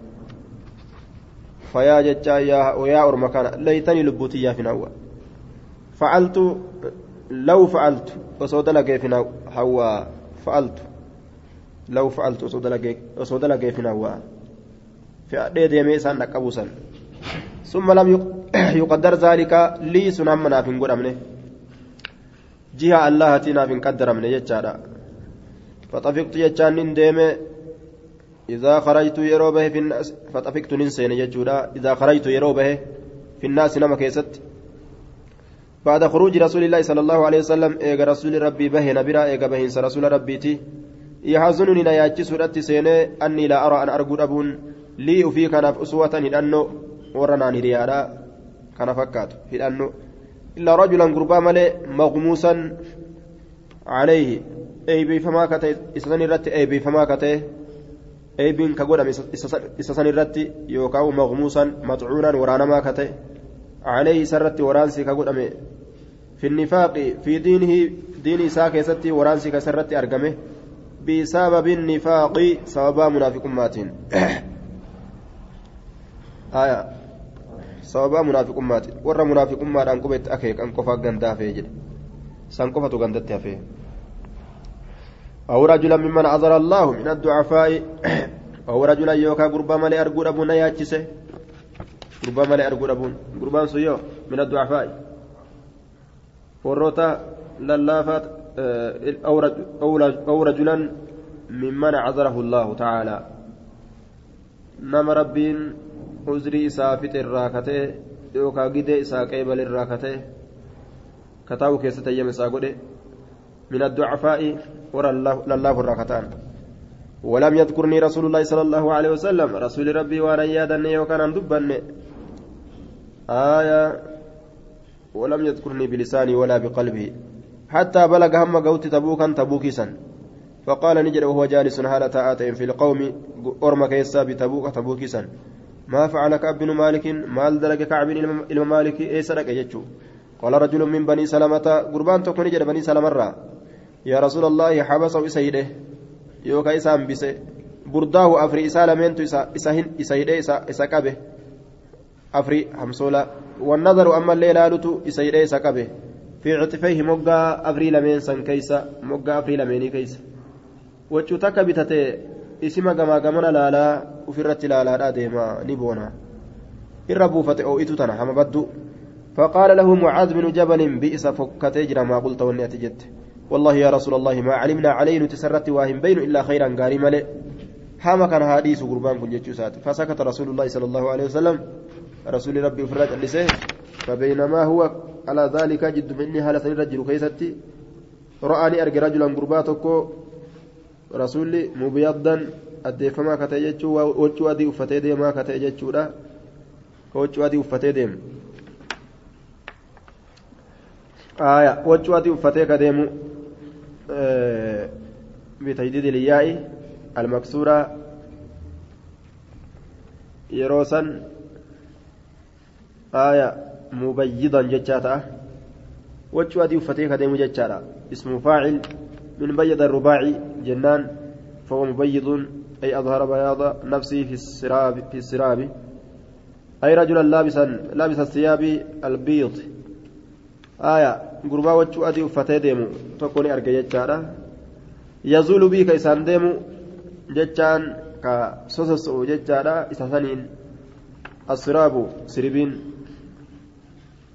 فيا جتا يا ويا أرمكان ليتني لبوتي يا فناوها. فعلت لو فعلت وصود لك فناو هوا. فعلت لو فعلت وصود لك وصود لك فناوها. في أدي ديمي سان نقبوسا ثم لم يقدر ذلك لي سنم نافن قدامنه جهة الله تنا فين قدر من يجارا فطفقت يجان ديم إذا خرجت يروبه في الناس فطفقت ننسين يجودا إذا خرجت يروبه في الناس نما كيست. بعد خروج رسول الله صلى الله عليه وسلم إيجا رسول ربي به نبرا إيجا بهن رسول ربيتي يحزنني نياتي سورة سينة أني لا أرى أن أرجو أبون لي وفي كان أسوة هدأنو ورنا نريادا كان فكات هدأنو إلا رجلا قربا ملي مغموسا عليه. Eebifamaa ka ta'e isa san irratti eebifamaa ka ta'e eebiin ka godhame isa san irratti yookaan maqmuusan maxcuunaan waraanamaa ka ta'e calee isa irratti waraansi ka godhame finnifaaqi fi diinihi diini isaa keessatti waraansi ka isa irratti argame bisababi nifaaqi sababaa munaafiqummaatiin sababaa munaafiqummaatiin warra munaafiqummaadhaan qubetti akeekan qofa gandaa hafee jedhe san qofatu gandatti hafee أو رجلا ممن عذر الله من الضعفاء أو رجلا يوكا قربا مالي أرقود أبونا ياتشسه قربا مالي أرقود أبون قربان سيو من الضعفاء. وروتا للافات أو رجلا ممن عذره الله تعالى. نما ربين عذري سافت الراكته يوكا قدي إسا قيبل الراكته. كتاو كيسة يمسا قده. من الضعفاء ورا لله الركتان ولم يذكرني رسول الله صلى الله عليه وسلم. رسول ربي وأنا يادني وكان دبني آية. ولم يذكرني بلساني ولا بقلبه حتى بلغ هم قوت تبوكا تبوكيسا فقال نجد وهو جالس حال تآتين في القوم. أرم كيسا بتبوك تبوكيسا ما فعل كعب بن مالك؟ مال دلق كعب إلى سرق يجو قال رجل من بني سلمة. قربان تكون نجد بني سلمة يا رسول الله حبسه إسيده؟ يوكا إسام بسه برداه أفري إسا لمنتو إسا إسا إسا إسا كبه. أفري حمصولا والنظر أما الليلة لتو إسا إسا كبه. في عطفيه مقا أفري لمن سن كيسا مقا أفري لمني كيسا. وجو تكا بتتي اسم قما قمنا لالا وفرت لالا ديما نبونا. irra buufate oo'itu tana hama baddu فقال له معاذ بن جبل بئس فكتجر ما قلت واني أتجت. والله يا رسول الله ما علمنا عليه تسرت واهم بين إلا خيرا قاري ملئ. حما كان حديث قربان كل جتشوسات فسكت رسول الله صلى الله عليه وسلم. رسول ربي فرج اللسان فبينما هو على ذلك جد مني هالة رجل كيستي رآني أرجع رجلا قرباتك رسولي مبيضا. كتجتشو وجو أدي أفتي ديما كتجتشو لا وجو أدي أفتي ديم. آية. وجو أدي أفتي كديمو آه بتجديد الياء المكسورة يروسا آية مبيضا جتشاتا. وجو أدي جتشاتا. اسم فاعل من بيض الرباعي جنان فهو مبيض أي أظهر بياض نفسه في السراب في السراب. أي رجلا لابسا لابس الثياب البيض. aya gurbaa wachuu adii uffatee deemu. Tokko ni arge jechaadha. Yazuulu bii ka isaan deemu jechaan ka sososo'u jechaadha isa saniin. Asiraabu siribiin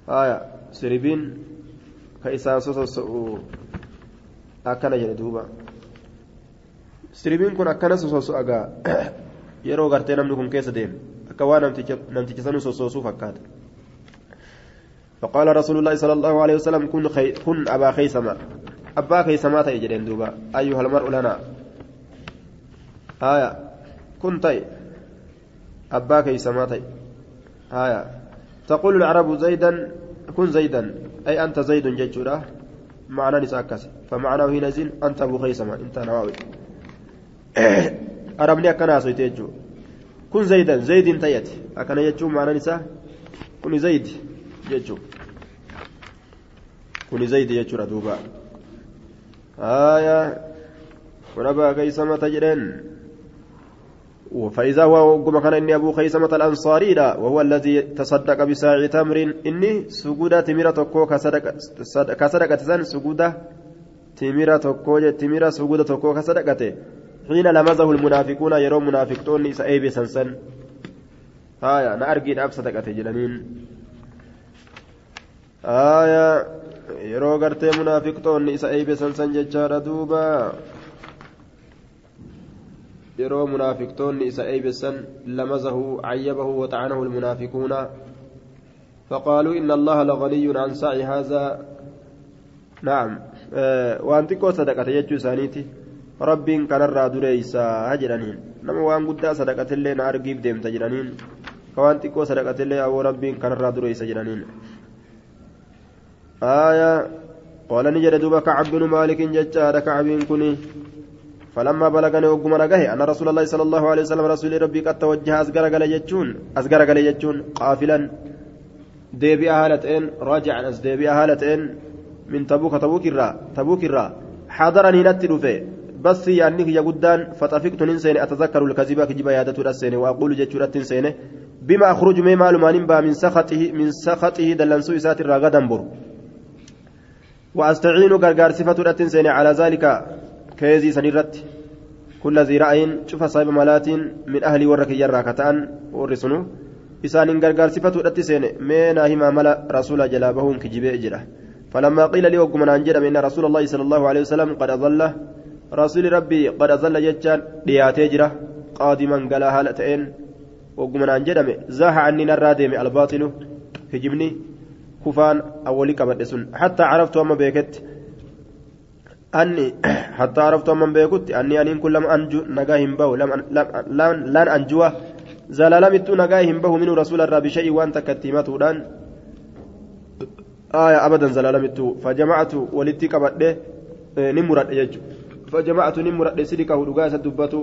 aya siribiin ka isaan sososo'u akkana jedhe duuba. Siribiin kun akkana yeroo gartee namni kun keessa akka waa namticha fakkaata فقال رسول الله صلى الله عليه وسلم كن خي... كن أبا خيسمة أبا خيسمة تيجرين دوبا. أيها المرء لنا. آية. كن تي أبا خيسمة آية. تقول العرب زيدا كن زيدا. أي أنت زيد جيتشورا. معنى نساكس فمعناه حينئذ أنت أبو خيسمة أنت نواوي. أرمني أكنا سويتيجو كن زيدا. زيد تيت أكنا يجو معنى نساء. كن زيد. يجو كن زيد يجو ردوبا آية ونبا خيسمة تجرين فإذا هو قم كان إني أبو خيسمة الأنصاري لا وهو الذي تصدق بساع تمر إني سجودة تمرة تكو كصدقة سن سجودة تمرة تكو تمرة سجودة تكو كصدقة حين لمزه المنافقون يرون منافقون سأيبي سنسن هايا نأرجي أب صدقة جلنين آية yeroo gartee munaafiqtoonni isa eeybesan san jechaadha duuba. Yeroo munaafiqtoonni isa eeybesan lamazahu cayyabahu waxacanahu almunaafiquuna. فقالوا إن الله لغني عن سعي هذا نعم وأن تكو صدقة يجو سانيتي رب كان الرادوليسا هجرانين نما وأن قد صدقة اللي نارجيب ديم تجرانين وأن تكو صدقة اللي أو رب كان الرادوليسا جرانين آية قال نجد دوبا كعب بن مالك ججار كعب كني. فلما بلغني وقم نجاه أن رسول الله صلى الله عليه وسلم رسول ربي قد توجه أزقر قال يجون أزقر قال يجون قافلا. ديبي أهالتين راجعا أز ديبي أهالتين من تبوك تبوك الرا تبوك الرا. حضرني نتلو فيه بس يعني يا قدان فطفقت ننسين أتذكر الكذب كجب يادة السنة وأقول جتشورة سنة بما أخرج من معلوم من سخطه من سخطه دلنسو إسات الراغدا بر. وأستعين غرغار صفة الأتنسين على ذلك كيزي سنيرت. كل ذي رأي شوف صاحب ملات من أهلي ورك يراكتان ورسنو. إسان غرغار صفة الأتنسين مينا هما ملا رسول جلابهم كجبه إجرة فلما قيل لي وقم أنجر من رسول الله صلى الله عليه وسلم قد أظل. رسول ربي قد أظل جتان دياتي جرة قادما قال هالتين. وقم أنجر زاح عني نرادم الباطل هجبني sun hattaa caraftu amma beeketti anni hattaa caraftu amma beekutti anni aniin kun lama anju nagaa hin bahu laan anjuwa zalaalamittuu nagaa hin bahu minuu rasuula irraa bishayii waan takka itti himatuudhaan آية أبدا زلالمت فجمعت ولدت كبده نمرد يجو فجمعت نمرد سيدك ودقاس الدبة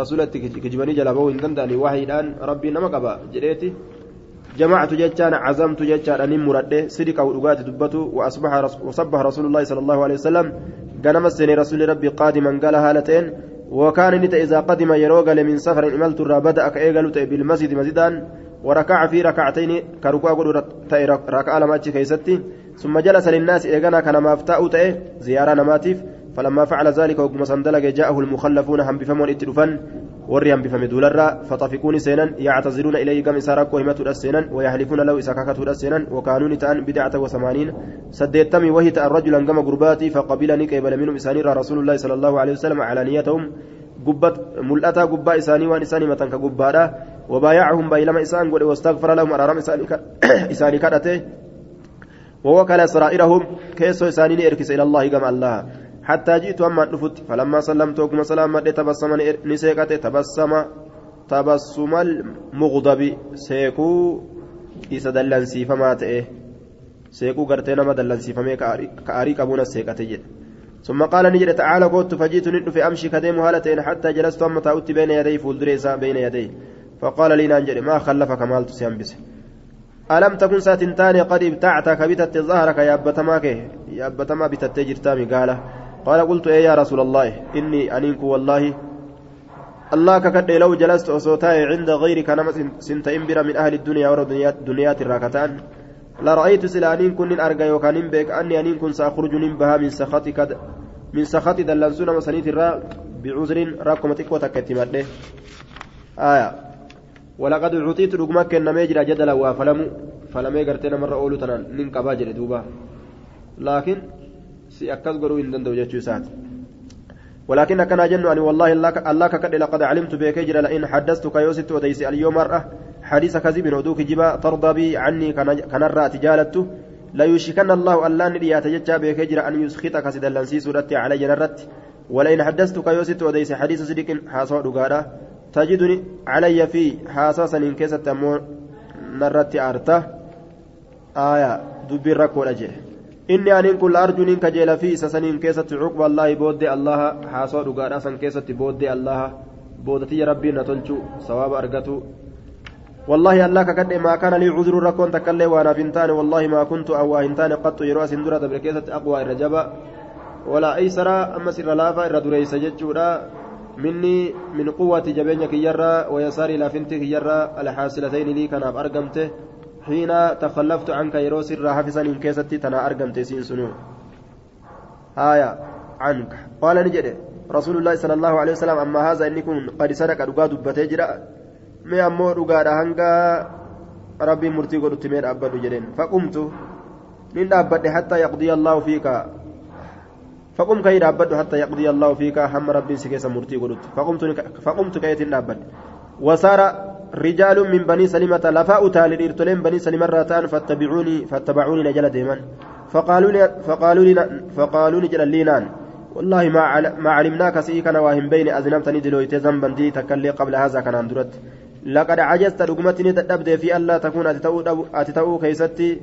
رسولتك كجبني جلبه إن دنداني وحيدان ربي نما قبا جريتي جمعت جتان عزمت جتان نمرد سيدك ودقات دبة وأصبح وصبح رسول الله صلى الله عليه وسلم قنم السنة رسول ربي قادما قال هالتين وكان نت إذا قدم يروغل من سفر إملت بدأ كأيغل بالمسجد مسجدا وركع في ركعتين كركوع قد ركع لما كيستي ثم جلس للناس إيغانا كان مافتاء زيارة نماتيف فلما فعل ذلك وقم صندلق جاءه المخلفون هم بفمون اتلفن hambifame duularraa faxafiquuni seenan yactaziluuna ilayhi gam isaa rakkoo himatuudha seenan wayahlifuuna lahu isa kakatuudha seenan wakaanuuni ta'an bidacata wasamaaniin saddeettamii wahi ta'an rajulan gama gurbaatii faqabila ni qeebale minhum isaaniirraa rasuulullaahi sala allahu alehi wasalam calaaniyatahum gubbat mul'ataa gubbaa isaanii waan isaan himatan ka gubbaadha وبايعهم بايلما إسان قل واستغفر لهم أرارم إساني كدته ووكل سرائرهم كيسو إسانين إركس إلى الله كما الله حتى جئت أما نفت فلما سلمت وكما سلام تبسم نسيكت تبسم تبسم المغضب. سيكو إذا دلنسي فما تئه سيكو قرتين ما دلنسي فما كأريك أبونا سيكت ثم قال نجد تعالى قلت فجئت ندف في أمشي كديم هالتين حتى جلست أما تأوت بين يدي فولدريسا بين يدي. فقال لي نانجري ما خلفك؟ مالت سينبسه ألم تكن ساتنتان قد ابتعت كبتت ظهرك يا أبتماك؟ يا أبتما بتت جرتامي قال. قال قلت إيه يا رسول الله؟ إني أنينك والله. الله ككد لو جلست أصوتاي عند غيرك نما سنت إمبرا من أهل الدنيا ورد دنيات الراكتان لرأيت سلانين كن أرجى وكان بك أني أنين كن سأخرج بها من سخطك من سخط دلنسون مسانيت الرا بعذر راكمتك وتكتمت آية. ولقد أعطيت رقمك إنما يجرى جدلا وفلم فلم يقرتنا مرة أولو تنان. ننقبا دوبا. لكن si akkas godhuu hin danda'u jechuu isaati. ولكن كان جن أن والله الله كقد لقد علمت بك جرى لئن حدثتك يوسف وديس اليوم مرة حديث كذب ودوك جبا ترضى بي عني كان الرات جالته لا يشكن الله ألا ندي يتججى بك جرى أن يسخطك سدلنسي سورتي علي جنرت ولئن حدثتك يوسف وديس حديث صديق حاصل دغادا تجدني علي في حاساسا إن كيست نرت أرته آية دبي ركو أجه inni aniin kun arjuuniin kajeela fi isa saniin keessatti cuqba allaahi booddee allaha haasoo dhugaadhaa san keessatti booddee allaha boodatiyya rabbiin na tolchu sawaaba argatu. والله الله كقد ما كان لي عذر ركون تكلي وأنا فنتان والله ما كنت أو هنتان قط يروى سندرة بركيسة اقوى الرجبة ولا ايسر اما سر لافا الردريس جتشورا مني من قوة جبينك يرى ويساري لا فنتك يرى الحاصلتين لي كان ارقمته حين تخلفت عنك يرو سر حفظا إن كيستي تنا أرقم تيسين سنو. آية عنك. قال نجد رسول الله صلى الله عليه وسلم أما هذا إني كن قد صدق رقا دبتي مي أمو رقا هنگا ربي مرتي قد تمير أبدو جرين فقمت نين أبد حتى يقضي الله فيك. فقم كي أبد حتى يقضي الله فيك هم ربي سكيس مرتي قد فقمت فقمت كي أبد وصار رجال من بني سلمة لفاء تالي إرتلين بني سلمة راتان فاتبعوني فاتبعوني نجل ديما فقالوا لي فقالوا لي فقالوا لي جل لينان. والله ما ما علمناك سيكنا واهم بين أذنبتني دلويت ذنبا دي تكلي قبل هذا كان أندرت لقد عجزت رقمتني تدبد في ألا تكون أتتو أتتو كيستي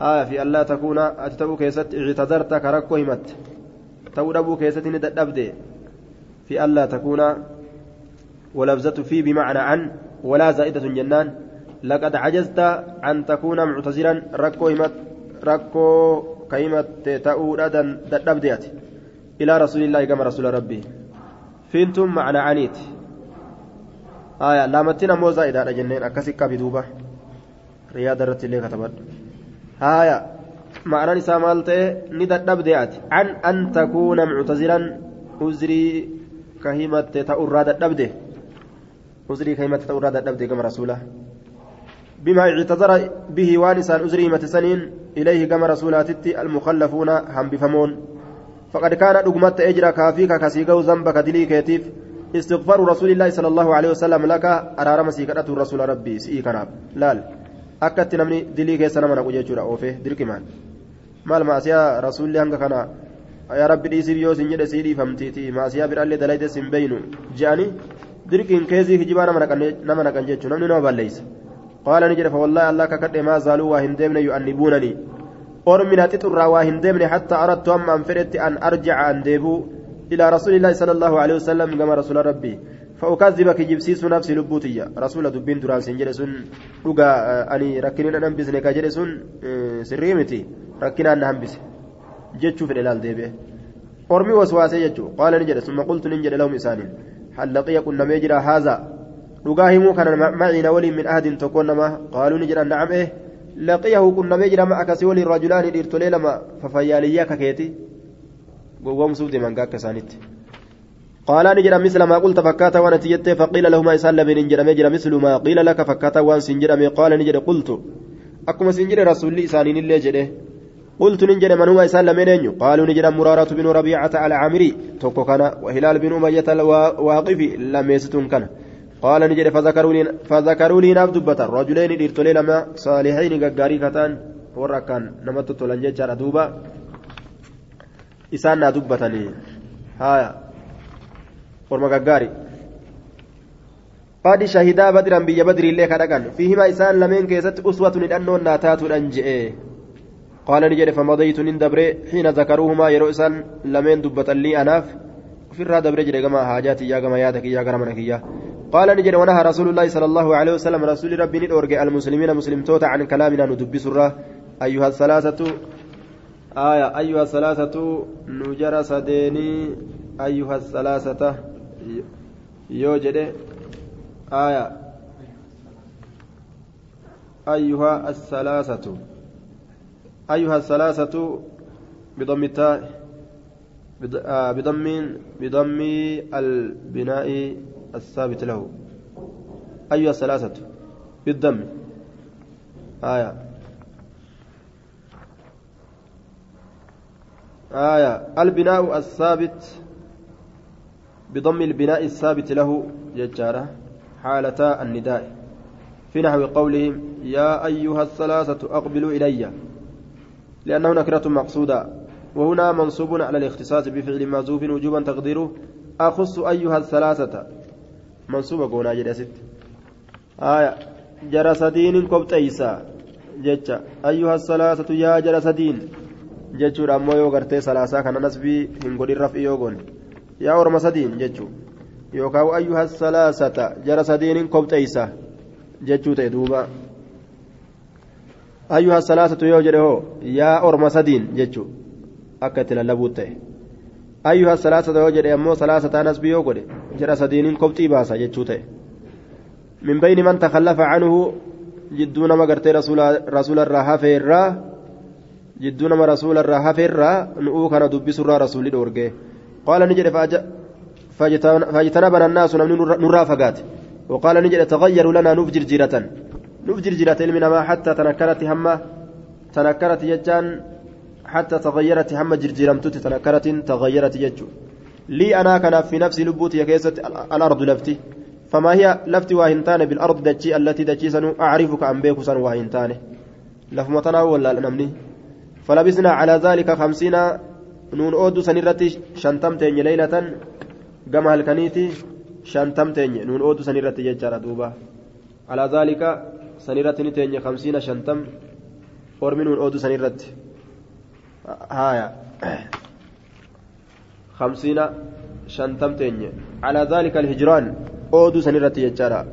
آه في ألا تكون أتتو كيست اعتذرت كركو همت. تو دبو كيستي تدبد في ألا تكون ولفظة في بمعنى عن ولا زائدة جنان. لقد عجزت أن تكون معتذرا ركو همت ركو كيمت تأودا دبديات. إلى رسول الله كما رسول ربي. فينتم معنى عنيت آية. لامتنا مو زائدة جنين. أكسك بدوبة رياض الرت اللي كتبت. آية. معنى نساء مالته ندبديات عن أن تكون معتذرا أزري كهمت تأورا دبده أزري كيمة تورا دبدي كما رسوله بما اعتذر به وانسان أزري متسنين إليه كما رسولاتت المخلفون هم بفمون. فقد كان دقمت أجرى كافيك كسيقو ذنبك دلي كيتيف. استغفار رسول الله صلى الله عليه وسلم لك أرار مسيكته رسول ربي سئي كناب لال. أكدت نمني دلي كيس نمنا قجيجورا أوفيه دلكمان maal maasiyaa rasuulli hanga kana yaa rabbi dhiisif yoo sin jedhe sii dhiifamtiiti maasiyaa biraallee dalayte sin beeynu je'anii dirqiin keezii kijibaa nama naqan jechuun namni nama balleeysa قال نجد فوالله الله ككد ما زالوا وهندمنا يؤنبونني. أرمنا تطر وهندمني حتى أردت أم أنفرت أن أرجع أن ديبو إلى رسول الله صلى الله عليه وسلم كما رسول ربي. فأكذبك جبسيس نفسي لبوتية رسول دبين دران سنجل سن لغا أني ركنين أن أنبسني كجل سن سريمتي. ركنا أن أنبس جتشو في الإلال ديبه أرمي وسواسي جتشو قال نجد ثم قلت نجد لهم إسان هل لقي كنا ميجرا هذا. لغا همو كان معنا ولي من أهد تكون ما. قالوا نجد نعم إيه لقيه كنا ميجرا معك سولي الرجلان إرتلي لما ففيالياك كيتي gowwoomsuuf deeman gaakka isaanitti قال نجرا مثل ما قلت فكاتا وأنا تيجت فقيل لهما إسان لمن انجرا مجرا مثل ما قيل لك فكاتا وان سنجرا قال نجرا قلت. أكما سنجرا رسول الله إسانين اللي جده. قلت نجرا من هو إسان لمن أنيو قالوا نجرا مرارة بن ربيعة على عامري توكو كان وهلال بن أمية الواقفي لم يستون كان. قال فذكروا لي ناب دبتا رجلين ديرتولي لما صالحين غغاري كتان. وركان نمت تولنجا دوبا. isaan naa dubbatanii haya orma gaggaari qadi shahidaa badran biyya badriillee ka dhaqan fiihimaa isaan lameen keessatti uswatun hidhannoon naa nin dabre xiina zakaruuhumaa yeroo isaan lameen dubbatan lii anaaf ofirraa dabre jedhe gama haajaati yaa gama yaada kiyyaa gara mana kiyyaa قال نجد ونهى رسول الله صلى الله عليه وسلم رسول ربي ندورج المسلمين مسلم توتا عن كلامنا ندبس أيها الثلاثة آية أيها الثلاثة نجر سديني أيها الثلاثة يوجد آية أيها الثلاثة أيها الثلاثة بضم التاء بضم بضم البناء الثابت له. أيها الثلاثة بالضم. آية. آية. البناء الثابت بضم البناء الثابت له ججارة حالتا النداء. في نحو قولهم يا أيها الثلاثة أقبلوا إلي. لأنه نكرة مقصودة وهنا منصوب على الاختصاص بفعل مازوف وجوبا تقديره أخص أيها الثلاثة منصوبة قونا جلست آية جرسدين كبتيسا جتة أيها الثلاثة يا جرسدين kana nasbii hin godhin raf'i yoo goone yaa orma sadiin jechuu yookaan ayyuha salaasata jara sadiinin kobxeeysa jechuu ta'e duuba jechuu akka itti lallabuu ta'e ayyuha salaasata yoo jedhe ammoo salaasataa nasbii yoo godhe jara sadiinin kobxii baasa jechuu ta'e min bayni man takallafa canhu jidduu nama gartee rasuula irraa hafee irraa jidduu nama rasuula irraa hafeerraa nu'uu kana dubbisurraa rasuulli dhoorgee qaala ni jedhe فاجتنبنا الناس نرى فقات وقال نجد تغيروا لنا نوف جرجرة نوف جرجرة علمنا ما حتى تنكرت همة تنكرت يجان حتى تغيرت هم جرجرمتت تنكرت تغيرت يجو. لي أنا كان في نفسي لبوتي كيست الأرض لفتي فما هي لفتي واهنتان بالأرض دجي التي دجي سنو أعرفك أن بيك سنو واهنتان. لفمتنا ولا نمني. فلبسنا على ذلك خمسين نون أودو سنرتي شنتمتين ليلة قام هالكنيتي شنتمتين نون أودو سنرتي ججارة دوبا. على ذلك نتين خمسين شنتم أرمي نون أودو سنرتي هايا. خمسين شنتمتين على ذلك الهجران أودو سنرتي ججارة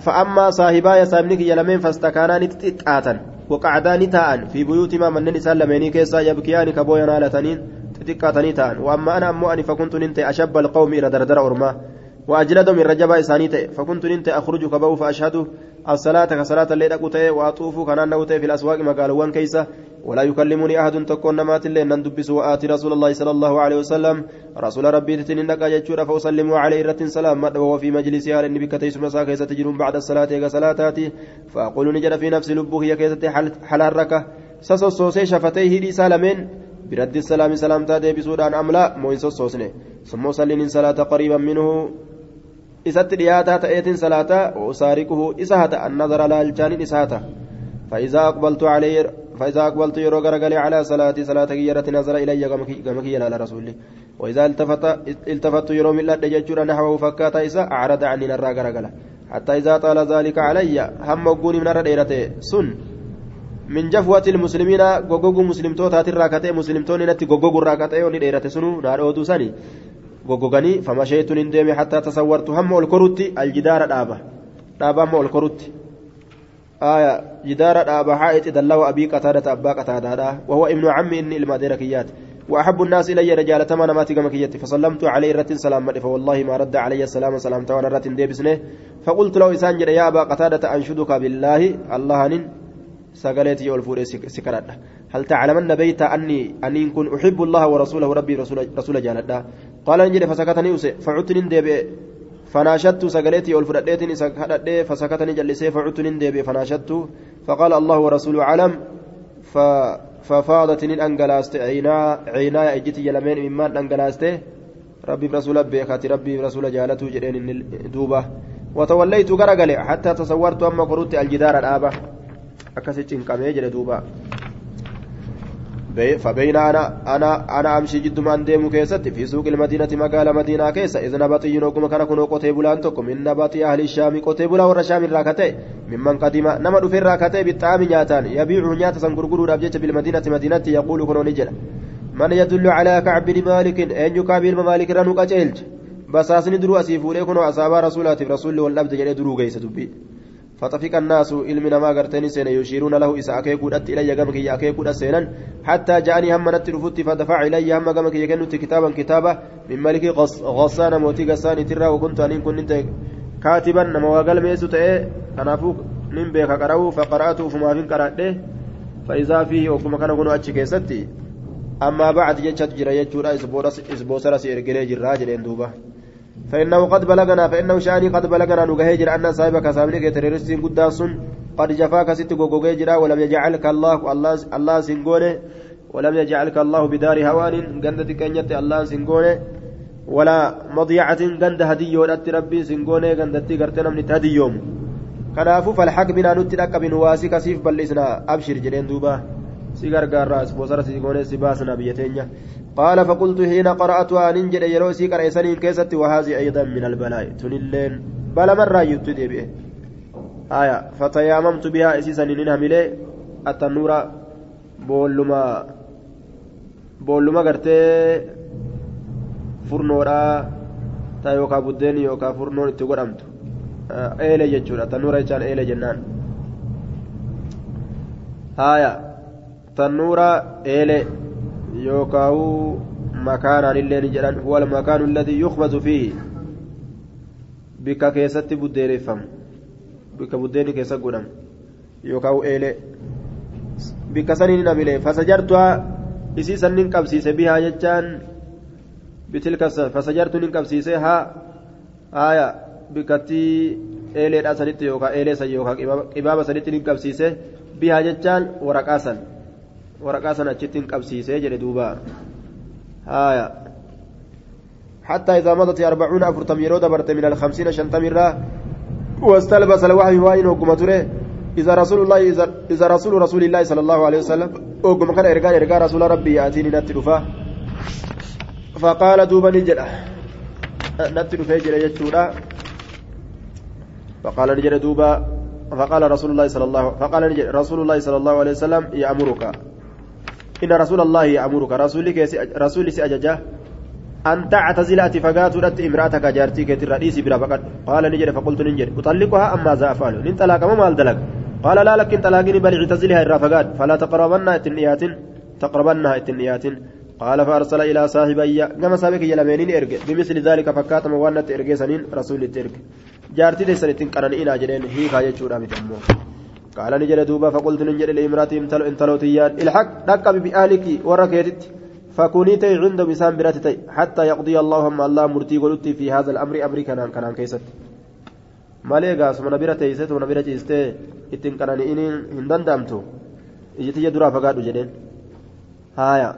فأما صاحبايا سامنك يلمين فاستكانا نتتآتن وقعدا نتاءن في بيوت ما من نسال لمني كيسا يبكيان كبويا نالتنين تتكاتني تاءن وأما أنا أمو أني فكنت ننت أشب القوم إلى دردر أرما وأجلد من رجبا إسانيت فكنت ننت أخرج كبو فأشهد الصلاة كصلاة الليل أقوتي وأطوف كان نوتي في الأسواق مقالوان كيسا ولا يكلمني أحد تكون نمات الليل. نندبس وآتي رسول الله صلى الله عليه وسلم. رسول ربي تتنين جتشورا فأسلم عليه رت سلام. وهو في مجلس هال النبي كتيس مسا كيسة تجرون بعد الصلاة إيقا صلاتاتي. فأقول نجد في نفس لبه هي كيسة حل الركة سسو الصوصي شفتيه دي سالمين. برد السلام سلام تادي بسودان أم موين سوسني ثم صلين صلاة قريبا منه. إسات رياتا تأيت صلاة وأساركه إسهات النظر لالجان إسهاته فإذا أقبلت عليه فإذا أقبلت يرو غرغلي على صلاتي صلاة غيرت نظر إلي قمكي على رسولي وإذا التفت التفت يرو من لد ججور نحوه فكاتا إسا أعرض عني نرى غرغلا حتى إذا طال ذلك علي هم وقوني من الرديرة سن من جفوة المسلمين غوغو مسلم توتا تراكتي مسلم توني نتي غوغو راكتي وني ديرة سنو نار أودو سني غوغوغاني فمشيت ندمي حتى تصورت هم والكروتي الجدار دابا دابا هم والكروتي آية جدار دابا حائط دلوا أبي قتادة أبا قتادة وهو ابن عمي إني المديركيات وأحب الناس إلي رجال تمانا ما تقام كيتي فسلمت عليه رت سلام فوالله ما رد علي السلام سلام وأنا رت ديبسنه فقلت له إسان يا أبا قتادة أنشدك بالله الله نن سقلتي والفور سكرت هل تعلمن بيت أني أني كن أحب الله ورسوله ربي رسول رسول جالدا قال نجد فسكتني فعدت نندب فناشدت سقلتي والفردتني سكتت فسكتني جلسي فعدت نندب فناشدت فقال الله ورسوله علم ف ففاضت أنجلاست عينا عينا اجتي يلمين ممان أنجلاست ربي برسول بيخات ربي برسول جالته جرين دوبة وتوليت غرقل حتى تصورت أما قررت الجدار الآبة أكست إنكامي جل دوبة فبين أنا أنا أنا أمشي جد من ديم كيست في سوق المدينة مقال مدينة كيس إذا نبطي ينوكم كان كنو قتي بلان تكم من نبطي أهل الشام قتي بلا ورا شام الراكتي. ممن قدم نما دفر راكتي بالطعام نياتان. يبيع نياتا سنقرقر رابجة بالمدينة مدينة يقول كنو نجل. من يدل على كعب بن مالك؟ أن يكابر مالك رنو قتيلج بساسني درو أسيفولي كنو أصابا رسولات رسول والأبد جل درو قيس دبي فطفق الناس علم ما غرتني سين يشيرون له إسا أكيكو أت إلي قمك أكيكو سينا حتى جاءني هم نت رفت فدفع إلي هم قمك يكنت كتابا كتابا من ملك غص غصان موتي غصان ترى وكنت أن كنت كاتبا نما وقال ميسو تأي أنا فوق من بيك قرأه فقرأته فما فين قرأته فإذا فيه وكما كان كنو أتشي كيستي أما بعد جتشت جرى يجورا إسبوسرا سيرقلي جرى جرين دوبا فإنه قد بلغنا فإنه شأني قد بلغنا. نجهجر أن صاحبك صاحبك تريرسين قداس قد جفاك ست جوجوجرا ولم يجعلك الله الله الله سنغونه ولم يجعلك الله بدار هوان. جندة كنيت الله سنغونه ولا مضيعة جند هدية ولت ربي سنغونه جندتي قرتنا من تهديوم كنافو فالحق بنا نتلك بنواسي كسيف بل أبشر جرين دوبا. سيغر غاراس بوسر سيغونه سباسنا بيتينيا. قال فقلت حين قرأتها ننجد يروسي كريسانين كيست وهذه أيضا من البلاء. تنلين بلا مرة يتدي به. آية. فتياممت بها إسيسا ننها ملي التنور بولما بولما قرتي فرنورا. تا يوكا بدين يوكا itti godhamtu eele jechuudha tannuura jechaan eele jennaan haaya tannuura eele يوكاو مكانا اللي نجران هو المكان الذي يخبز فيه. بك كيست بدير فم. بك بدير كيس قدام يوكاو إيلي. بك سنين نميلي فسجرتها. إسي سنين قبسيس بها جتان بتلك فسجرت نقبسيس ها. آية. بكتي إيلي أسنت يوكا إيلي سيوكا قبابة سنت نقبسيس بها جتان waraqaa sana achitti hin qabsiisee jedhe duuba haaya حتى إذا مضت أربعون أفرتم يرود برت من الخمسين شنتم الرا واستلبس الوحي وين وقم إذا رسول الله إذا, إذا رسول رسول الله صلى الله عليه وسلم وقم كان إرقان إرقان رسول ربي يأتيني نتلفا فقال دوبا نجد. نتلفا جل يجتولا فقال نجد دوبا. فقال رسول الله صلى الله فقال رسول الله صلى الله عليه وسلم يأمرك. إن رسول الله يأمرك رسولك رسولي سأججه أن تعتزل أتفقات رت امرأتك جارتك الرئيس بلا فقط. قال نجد فقلت نجد. أطلقها أم ماذا أفعل؟ إن طلاق ما مال دلق قال لا لكن طلاقني بل اعتزلها الرافقات فلا تقربنها التنيات تقربنها التنيات قال فأرسل إلى صاحبي كما سابق يلمينين إرق. بمثل ذلك فكات موانة إرق سنين رسول الترك جارتي ليسن تنقرن إلى جرين هي خاية شورا متمو قال نجد دوبا فقلت نجد لامرأتي انتلو تيان الحق ركب بأهلك وركيتت فكوني تي عند بسام براتي حتى يقضي اللهم الله مرتي قلت في هذا الأمر أمري كان كان كيست malee gaasuma na bira teeysetu na bira ciistee ittiin qanani'iniin hin danda'amtu ijitiyya duraa fagaadhu jedheen haaya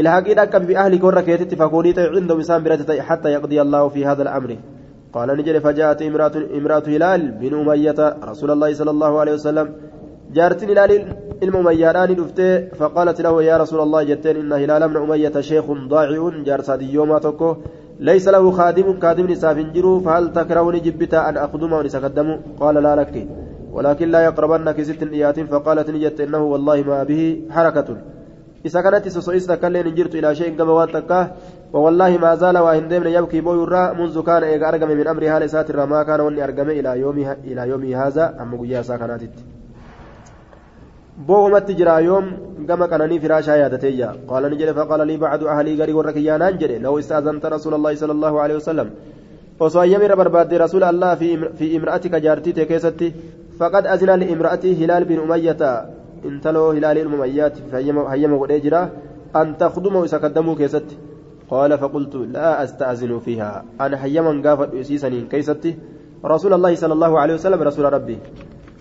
ilhaqii dhaqqabi bi'ahlika warra keetitti fakuunii ta'e cindahum isaan birati ta'e حتى يقضي الله في هذا الأمر قال نجري فجاءت امرأة امرأة هلال بن أمية رسول الله صلى الله عليه وسلم. جارت هلال المميران دفته فقالت له يا رسول الله جتين إن هلال من أمية شيخ ضاعي جار سادي يوم تكو ليس له خادم خادم نساف جرو فهل تكرهني جبتا أن أخدمه ونسكدم قال لا لك ولكن لا يقربنك ست إيات فقالت نجت إنه والله ما به حركة. إذا كانت سوسويس تكلين جرت إلى شيء كما ووالله ما زال واهن ديمن يبكي بو يرى منذ كان إيغا أرقم من أمر هالي ساتر ما كان وني أرقم إلى يومي إلى يومي هذا أما قيا ساكناتت بوغمت جرا يوم كما كان لي فراشا يادتيا قال نجد فقال لي بعد أهلي غري وركيا ننجد لو استأذنت رسول الله صلى الله عليه وسلم. osoo ayyamira barbaadde rasuula allah fi imra'atika jaartii tee keessatti faqad azina liimra'atii hilaal bin umayyata intaloo hilaaliin umayyaati hayyama godhee jira an takdumahu isa kaddamuu keessatti قال فقلت لا أستأذن فيها. أنا حيما قافت إسيسني. كيستي؟ رسول الله صلى الله عليه وسلم رسول ربي.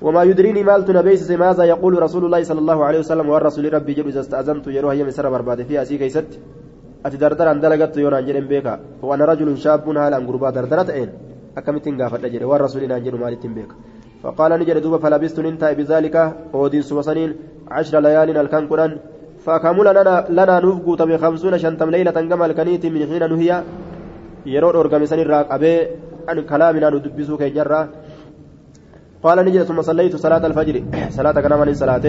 وما يدريني مالت نبيس ماذا يقول رسول الله صلى الله عليه وسلم؟ والرسول ربي جل إذا استأذنت يروح يم سر برباد فيها. سي كيست أتدردر أن دلقت يونا أنجل بيكا. وأنا رجل شاب هالا غربا دردرت أين أكمتين قافت أجري والرسول أنجل مالت بيكا. فقال نجد دوبا فلبست ننتهي بذلك. ودين سوسنين عشر ليال الكان فكمل لنا نفقو تبي خمسون شنتم ليلة جمل كنيت من حين نهي يرون أرقم سن الراق أبي عن كلامنا ندبسو كي جرى. قال نجد ثم صليت صلاة الفجر. صلاة كنما صلاة.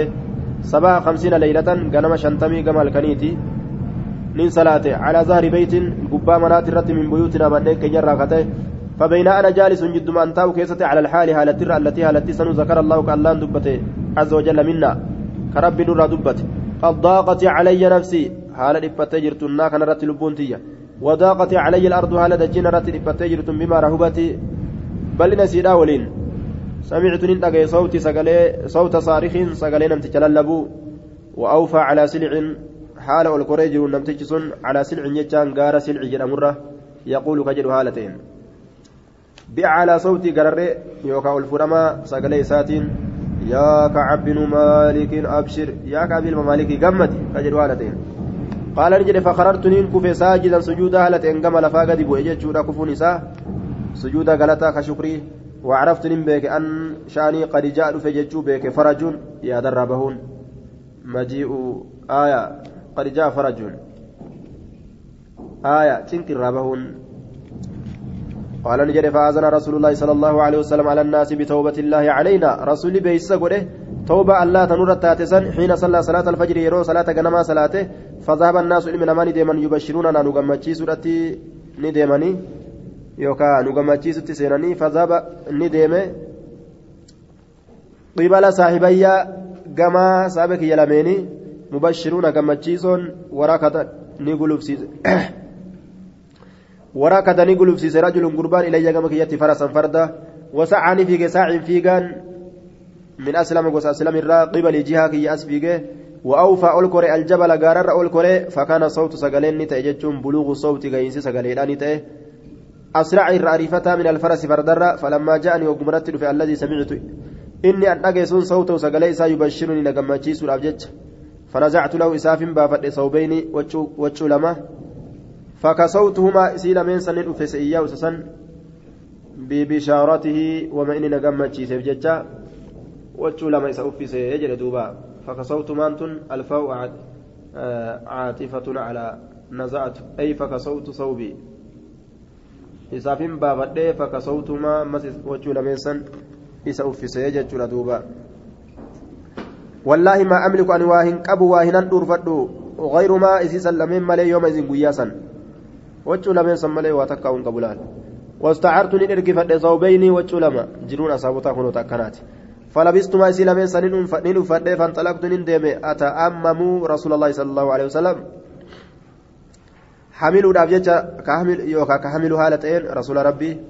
سبع خمسين ليلة كنما شنتمي جمل كنيتي. من صلاة. على ظهر بيت قبا منات الرت من بيوتنا من كي جرى فبين أنا جالس جد ما أنتاو كيستي على الحال هالة التي هالتي سنو ذكر الله كالله دبته. عز وجل منا. كرب نور دبته. قد ضاقت علي نفسي. حال دبته جرتنا كان رت وضاقت علي الأرض حال دجين رت جرتم بما رهبتي. بل نسيدا ولين. سمعت ننتقي صوتي سقلي صوت صارخ سقلي نمت جللبو. وأوفى على سلع. حال والكوريج نمتج على سلع يجان قار سلع جرمرة يقول كجر هالتين. بأعلى صوتي قرر يوكا الفرما سقلي ساتين. يا كعب بن مالك أبشر يا كعب بن مالك قمت كجر هالتين قال نجد فخررت ننكف ساجدا سجودا هالتين قم لفا قد بوئجت شورا كفو نساء سجودا غلطا كشكري وعرفت نبيك أن شاني قد جاء فججو بك فرج يا دربهون مجيء آية قد جاء فرج آية تنكر رابهون قال نجري فأذن رسول الله صلى الله عليه وسلم على الناس بتوبة الله علينا. رسول بيس قوله توبة الله تنور التاتسن حين صلى صلاة الفجر يرو صلاة جنما صلاته. فذهب الناس من نمان ديمن يبشروننا نغمتشي سورتي نديمني. يوكا نغمتشي ستي سيناني. فذهب نديمه. قبل صاحبيا جما سابك يلميني مبشرون غمتشيسون وراكة نقلوب وراكدني قلوب سيس رجل قربان إلي كما كيتي فرسا فردا. وسعني في ساع فيقان من أسلم قوس أسلم الرا قبل جهة كي أسفيقه وأوفى أولكوري الجبل قارر أولكوري. فكان صوت سقلين نتأججون بلوغ صوت قينسي سقلين نتأه أسرع الرأريفة من الفرس فردر فلما جاءني وقمرت في الذي سمعت. إني أن أجسون صوته سقلي سيبشرني نقمتشي سور أبجج فنزعت له إساف بافت صوبين وتشو لما. فكسوتهما سيلا من سنين أفس إياه سسن ببشارته وما إني نقمت شيء سيفججا وجو لما يسأفس يجري دوبا. فكسوت مانتن الفاء عاطفة على نزعت. أي فكسوت صوبي. isaafin baafadhee fakasawtumaa mas wachuu lameensan isa uffisee jechuudha duuba wallaahi maa amliku ani waa hin qabu waa hinan غير ما إسيسا لمن ملي يوم إذن قياسا وجو لمن سملي واتكا قبلان واستعرت نرقي فد صوبيني وجو لما. جنون أصابتا كنو تكنات فلبست ما إسي لمن سنين فنين فد فانطلقت نندم أتأمم رسول الله صلى الله عليه وسلم. حملوا جيتشا كحمل يوكا كحمل هالتين رسول ربي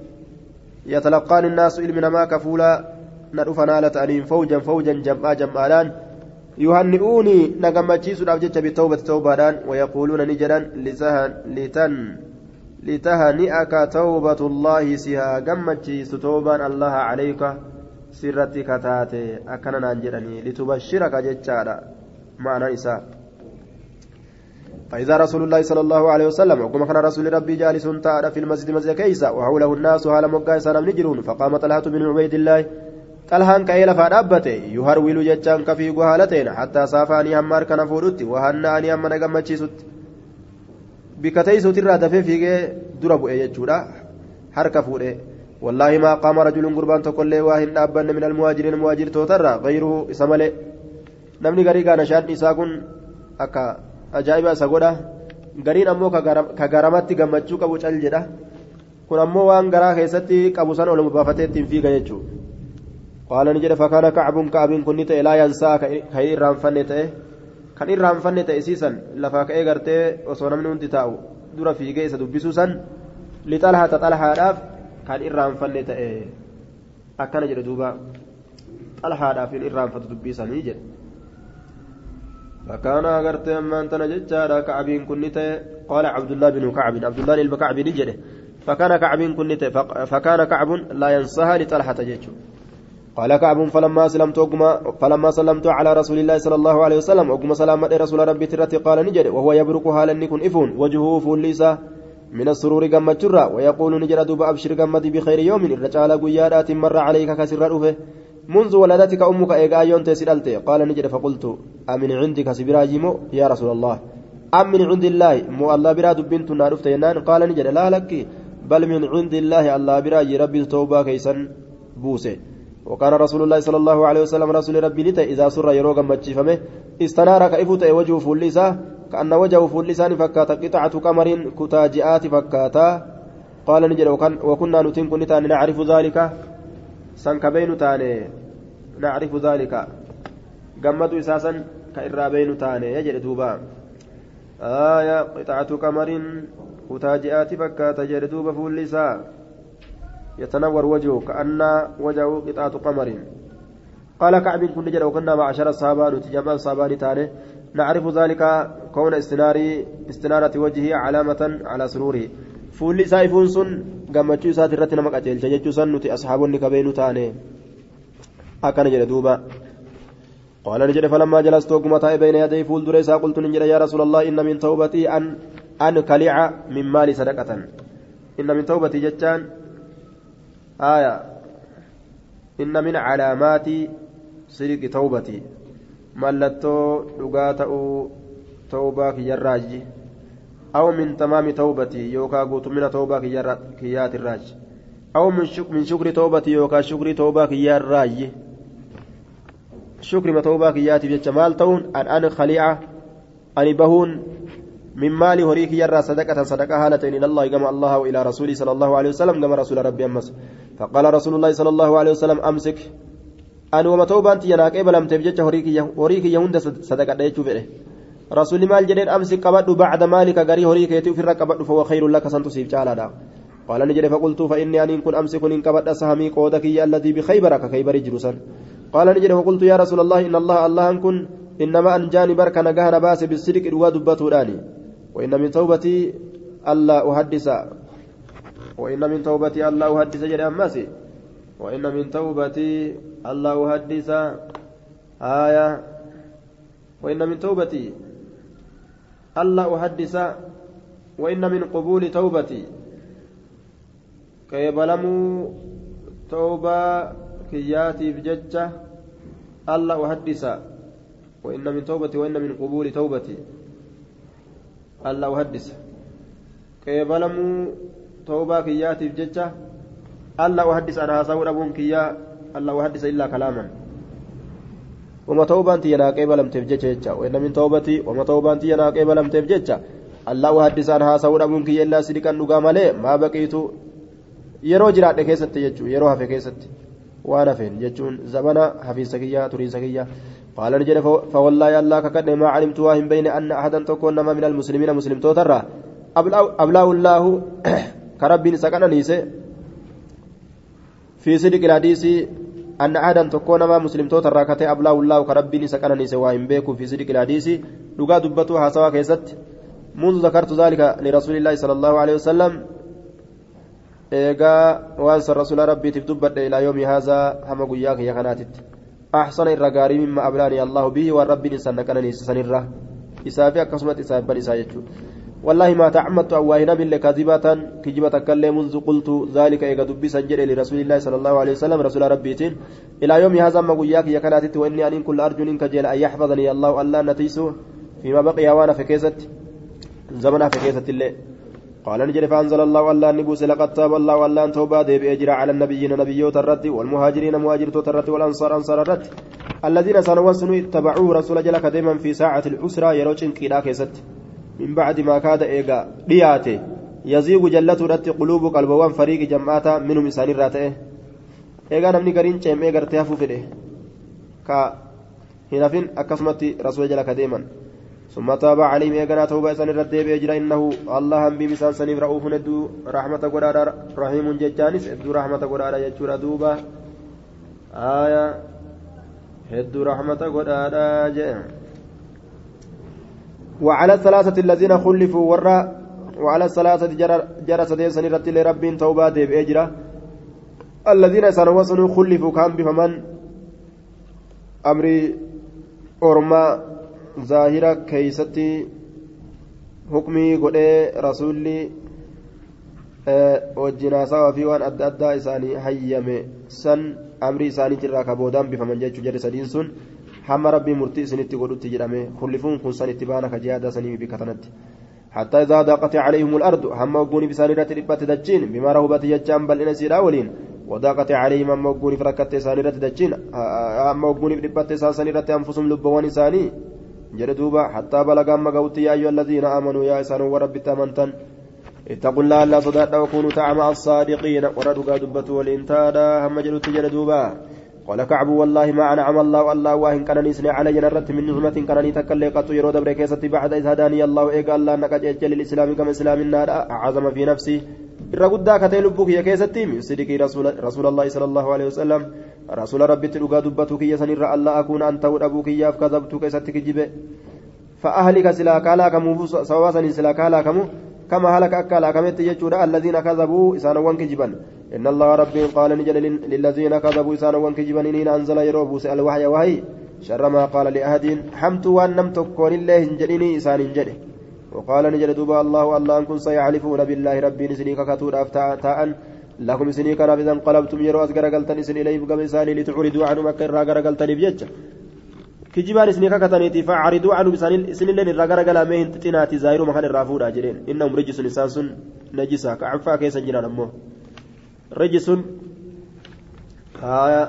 يتلقان الناس علمنا ما كفولا. ندفنا لتأنين فوجا فوجا جمعا جمعان يهنئوني نغمتشيسودhaaf jecha bitawbati tawbaadhaan ويقولون نجدا لتن لتهنئك توبة الله سها غمتشيس توبان الله عليك سرتي كتاتي أكنا نانجرني لتبشرك جتشارا معنى إساء فإذا رسول الله صلى الله عليه وسلم وكما كان رسول ربي جالس تعالى في المسجد مسجد كيسا وحوله الناس هالا مقايسا نجرون فقام طلحة بن عبيد الله yuharwilu jechaan ka fiigu haala ta'een hattaa saafaanii hamma harkana fuudhutti wahanna'anii hamma na gammachiisutti bika teeysuutirraa dafee fiigee dura bu'e jechuudha harka fuudhee والله ما قام رجل قربان تقول واهن أبن من المهاجرين المهاجر توتر غيره إسمالي نمني غريقا نشان إساقون أكا أجائب أساقودا غرين أمو كغرامات غمتشو كبو جدا kun ammoo waan garaa keessatti qabu san ol mubaafatee ittiin fiiga jechuudha kacbuun ka'abiin kun ni ta'e laa yansaa kan irraanfanne ta'e kan irraanfanne ta'e siisan lafaa ka'ee gartee osoo namni hundi taa'u dura fiigee isa dubbisuu san lixalhaata xalhaadhaaf kan irraanfanne ta'e akkana jedhe duuba xalhaadhaaf hin irraanfatu dubbiisanii jedhe فكان أغرت أمان تنججا كعبين كنت قال عبد الله بن كعب عبد الله بن كعب نجده فكان كعب كنت فكان كعب لا ينساها لطلحة جيتشو قال كعب فلما سلمت فلما سلمت على رسول الله صلى الله عليه وسلم أقم سلامة رسول ربي ترتي قال نجد وهو يبرك هالا نكون إفون وجهه فوليسا من السرور قمت جرا ويقول نجد دوب أبشر قمت بخير يوم الرجال قيادات مر عليك كسر رؤفه منذ ولدتك أمك إيقا يونت سلالته قال نجد فقلت أمن عندك سبراجيمو؟ يا رسول الله. أم من عند الله مو الله براد بنت نار قال نجد لا لك بل من عند الله الله براي ربي توبا كيسا بوسه. وكان رسول الله صلى الله عليه وسلم رسول ربي نتا إذا سر يروغا مجفمه استنار كإفوت وجهه فلسا كأن وجهه فلسان فكاتا قطعة قمر كتاجئات فكاتا. قال نجد وكنا نتم كنتا نعرف ذلك. سنكبين تاني نعرف ذلك. قمت إساسا كإرابين تاني يجد دوبا. آية قطعة قمر fakkaata jedhe duuba fuulli isaa يتنور وجهه كأن وجهه قطعة قمر. قال كعب كن جل وكنا معشر الصحابة نتجمع الصحابة تاني. نعرف ذلك كون استناري استنارة وجهه علامة على سروره. فول سايفون سن قمتشو سات الرتنا مقاتل ججتشو سن نتي أصحاب كبين تاني. أكن جل دوبا. قال نجد فلما جلست وقم بين يدي فول دريسا قلت نجد يا رسول الله إن من توبتي أن أن كلع من مال صدقة. إن من توبتي جتان آية. إن من علامات صدق توبتي. توبة كيراج أو من تمام توبتي يوكا قوت من توبة كيات الراج. أو من من شكر توبتي يوكا شكر توبة كيراج شكر ما توبة كياتي بجمال تون. أن أنا خليعة. أن بهون من مال هريك يرى صدقة صدقة هالة إلى الله كما الله وإلى رسوله صلى الله عليه وسلم كما رسول ربي أمس. فقال رسول الله صلى الله عليه وسلم أمسك. أن وما توبانت يناك إبلم تبجج هريك هريك يهند صدقة يجوب إليه رسول مال جديد أمسك قبض بعد مالك غري هريك يتوفر قبض فهو خير لك سنتصيب تعالى قال نجري فقلت فإني أن كن أمسك إن قبض سهمي قودك الذي بخيبرك خيبر جرسا قال نجري فقلت يا رسول الله إن الله الله أن كن إنما أنجاني بركة نجاهنا باس بالصدق الواد راني وإن من توبتي ألا أحدث. وإن من توبتي ألا أحدث جري أماسي. وإن من توبتي ألا أحدث آية. وإن من توبتي ألا أحدث. وإن من قبول توبتي قبلموا توبة كياتي بججة ألا أحدث. وإن من توبتي وإن من قبول توبتي الله أهدس. قبلموا توبة كياتي بججة الله أهدس أنا هساور أبون كيا الله أهدس إلا كلاما. وما توبان تينا قبلم تبججة وإن من توبتي وما توبان تينا قبلم تبججة الله أهدس أنا هساور أبون كيا إلا سيدكا نقام ما بقيت yeroo jiraadhe keessatti jechuun yeroo hafe keessatti waan hafeen jechuun zabana hafiinsa kiyyaa turiinsa قال نجد فوالله الله كقد ما علمت واهم بين أن أحدا تكون من المسلمين مسلم توترى أبلاه الله كرب سكن نيسي في صدق الحديث أن أحدا تكون ما مسلم توترى كتي أبلاه الله كرب سكن نيسي واهم بيكم في صدق الحديث. لقى دبتها سوا كيست. منذ ذكرت ذلك لرسول الله صلى الله عليه وسلم. إيجا وأنصر رسول ربي تبدأ إلى يوم هذا هم قياك يا خناتت. أحسن الرقاري مما أبلاني الله به والرب إنسان كان إنسان الره إسافي أكسمت إسافي بل والله ما تعمدت أواهنا بالله كذبة كجبة كله منذ قلت ذلك إيقا دبي سنجر لرسول الله صلى الله عليه وسلم رسول ربيتين إلى يوم هذا ما قياك يا كانت وإني أن كل أرجو إنك جل أن يحفظني الله ألا نتيسه. فيما بقي وأنا في كيست زمنا فكيسة الله قال نجري فأنزل الله الله نبوس لقد تاب الله الله توبة ديب أجرى على النبيين نبيوت الرد والمهاجرين مهاجرتوت الرد والأنصار أنصار الرد الذين سنوا سنو اتبعوه رسول جلك دائما في ساعة العسرة يروشن كيدا كيست. من بعد ما كاد إيغا دياته. يزيغ جلة رد قلوب قلبوان فريق جماعة منهم إسان الراتئه إيغا نمني قرين چيم إيغر تيافو فده كا هنافين أكسمت رسول جلك دائما ثم تاب عليهم إيغانا توبة سن الرد بيجرى إنه الله هم بمسان سنيف رؤوف ندو رحمة قرارا رحيم ججانس إدو رحمة قرارا يجورا دوبا آية هدو رحمة قرارا جاء. وعلى الثلاثة الذين خلفوا ورا وعلى الثلاثة جرى سن الرد لرب توبة بيجرى الذين سنوصلوا خلفوا كان بفمن؟ أمري أورما zaahira keeysatti hukmii godhee rasuulli wajjin haasawaa fi waan adda addaa isaanii hayyame san amrii isaaniitirraa ka boodaan bifaman jechuu jedhe sadiin sun hamma rabbii murtii isinitti godhutti jedhame kullifuun kun san itti baana ka jihaada sanii bika tanatti حتى إذا ضاقت عليهم الأرض هم وقوني بسانيرة ربة دجين بما رهبت يجان بل إن سيدا ولين وضاقت عليهم هم وقوني فركت سانيرة دجين هم وقوني بربة سانيرة أنفسهم لبوان إساني jedhe duuba hattaa balagaan maga'utti yaa ayyuha alladhiina aamanuu yaa isaan warabbitti amantan اتقوا الله لا صدق وكونوا تعمى الصادقين وردوا دبة والإنتادا هم جلوت جلدوبا قال كعب والله ما أنعم الله الله وإن كان نسني علي نرت من نعمة كان تكلي قط يرو دبر كيستي بعد إذ هداني الله إيقا الله نقج أجل الإسلام كما إسلام النار أعظم في نفسي الرقود كتي لبك يا كيستي من صدق رسول, رسول الله صلى الله عليه وسلم رسول ربي تلقى دبتك يا سنير الله أكون أنت وأبوك يا فكذبتك ستك جبه فأهلك سلاكا لا كمو سواسني سلاكا لا كمو كما هلك أكا لا كمت يجود الذين كذبوا إسانا وانكجبا إن الله ربي قال نجل للذين كذبوا إسانا وانكجبا إنين أنزل يروبوس الوحي وهي. شر ما قال لأحد. حمت وأن نم تكون الله جنيني إسان جده وقال نجل دوبا الله الله أنكم سيعلفون بالله ربي نسنيك كتور أفتاء لكم سنيك إذا انقلبتم يرو أزقر قلتني سن إليه بقم إساني لتعرضوا عنه مكر راقر قلتني بججة kijibaan isinii kakataniiti facaariduu anu isinilleen irraa garagalee mee hin xixinaati zaayiruma kan irraa fuudhaa jedheen innahum rijisun isaan sun najisa ka cafaa keessa jiran ammoo rijisun haaya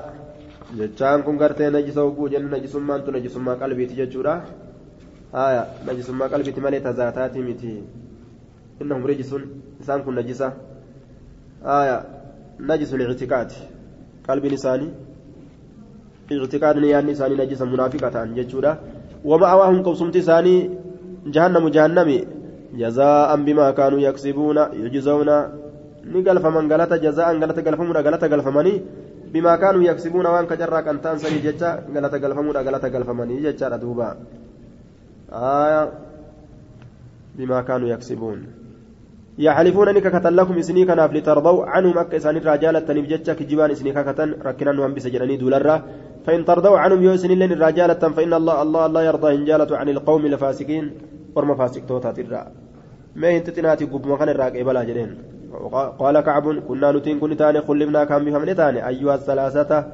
jechaan kun gartee najisa hogguu jennu najisummaantu najisummaa qalbiiti jechuudha haaya najisummaa qalbiiti malee tazaataati miti innahum rijisun isaan kun najisa haaya najisul ictikaati qalbiin isaanii اعتقادني يعني إساني نجس منافقة جتشورا. ومأواهم قوسمت إساني جهنم جهنمي. جزاء بما كانوا يكسبون يجزون. نقل فمن قالت جزاء قالت قلفمنا قالت قلفمني. بما كانوا يكسبون وان كجرا كان تنسني جتا قالت قلفمنا قالت قلفمني جتا دوبا آية. بما كانوا يكسبون. يحلفون انك كتن لكم إسني كناف لترضوا عنهم أك اسان الرجال تنيف جتشا كجبان إسني كتن ركنا وان بسجنني دولرا فإن ترضوا عنهم يوسن لن الرجالة فإن الله الله لا يرضى إن جالت عن القوم الفاسقين ورم فاسق توتا ترى. ما إنت تناتي قب مكان الراقي بلا جرين قال كعب كنا نتين كن تاني خلفنا كان بفهم تاني أيها الثلاثة.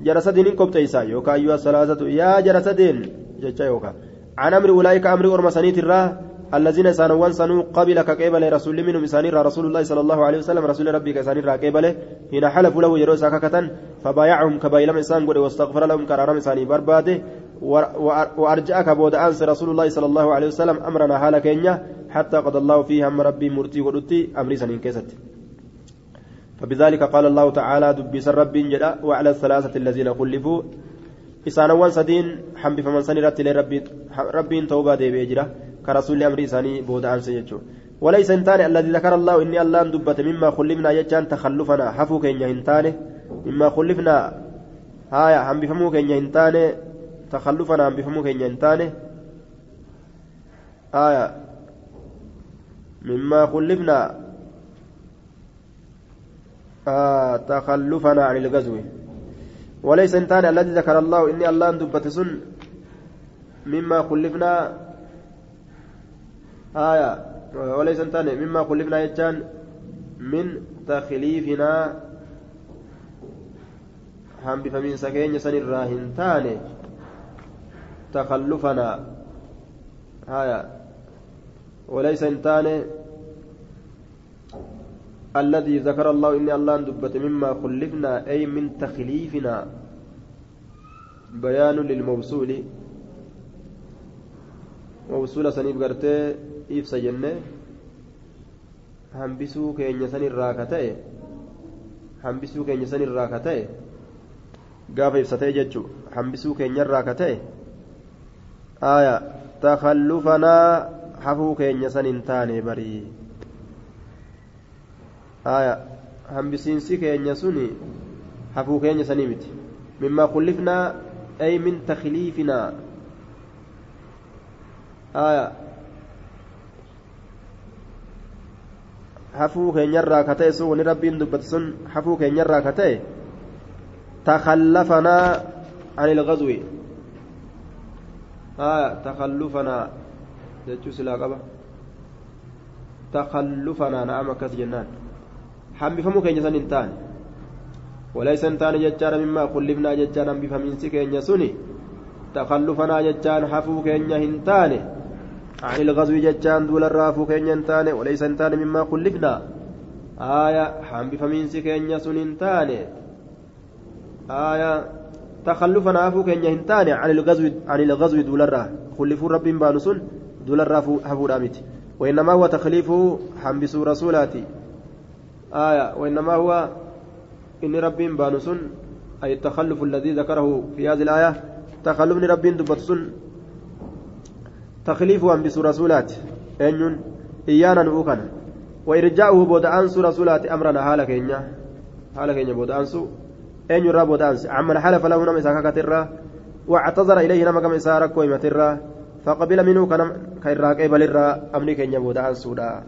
جرسدين كوب تيسا يوكا أيها الثلاثة. يا جرسدين جتشا يوكا. عن أمر أولئك أمر أرمسانيت الراه الذين سانوا سنوا قبل كقبل رسول منهم سانير رسول الله صلى الله عليه وسلم رسول ربي كسانير قبل حين حلفوا له يروس ككة فبايعهم كبايلم إنسان قد واستغفر لهم كرارم إنساني برباده وأرجأك بود أنس رسول الله صلى الله عليه وسلم أمرنا حال كينيا حتى قضى الله فيها أم ربي مرتي ودتي أمري سنين كيست. فبذلك قال الله تعالى دبس الرب جدا وعلى الثلاثة الذين خلفوا. إسانوان سدين حمد فمن سنرت لربي ربي توبة دي بيجرا كرسول أمر إساني بودا أنس يجو. وليس انتاني الذي ذكر الله إني الله دبت مما خلفنا يجان تخلفنا حفو كينيا انتاني. مما خلفنا هايا هم بفهمو كينيا انتاني. تخلفنا هم بفهمو كينيا انتاني. آية. مما خلفنا. آه تخلفنا عن الغزو. وليس انتاني الذي ذكر الله إني الله دبت سن. مما خلفنا آية. وليس انتاني مما خلفنا يجان من تخليفنا. هم بفمين سكين سن الراهن تاني. تخلفنا. آية. وليس انتان الذي ذكر الله إني الله دبت مما خلفنا أي من تخليفنا. بيان للموصول. mawsuula saniif gartee ibsa jenne hambisuu keenya sanirraa ka ta'e hambisuu keenya sanirraa ka ta'e gaafa ibsatee jechuun hambisuu keenyarraa ka ta'e aayaa takallufanaa hafuu keenya san hin taane barii. Aayaa hambisiinsi keenya suni hafuu keenya sanii miti. Mimmaa kullifnaa ay min takliifinaa aya hafuu keenyarraa ka ta'e sun wani rabbiin dubbate sun hafuu keenyarraa ka ta'e takhallafanaa عن الغزو. آه تخلفنا. جتشو سلا قبا. تخلفنا نعم كس جنان. حمي فمو كين سن انتان. وليس انتان جتشان مما خلفنا جتشان بفمين سكين سني تخلفنا جتشان حفو كين هنتان عن الغزو جتشان دول الرافو كين انتان وليس انتان مما خلفنا آية حمي فمين سكين سن انتان آية تخلفنا عفو كين يهنتاني عن الغزو عن الغزو دولرا خلفوا رب بانسون دولرا هفو رامت وإنما هو تخليف حنبس رسولاتي آية وإنما هو إن رب بانسون أي التخلف الذي ذكره في هذه الآية تخلف رب دبتسون تخليف حنبس رسولات أن إيانا نؤكنا وإرجاؤه بود أنسو رسولات أمرنا حالك إنيا حالك إنيا بود أنسو أن يرى بودانس عمن حلف له نم إساكا كترة واعتذر إليه نم كم إسارك ويمترة فقبل منه كان كيراك إبل الرا أمني كن يبودان سودا.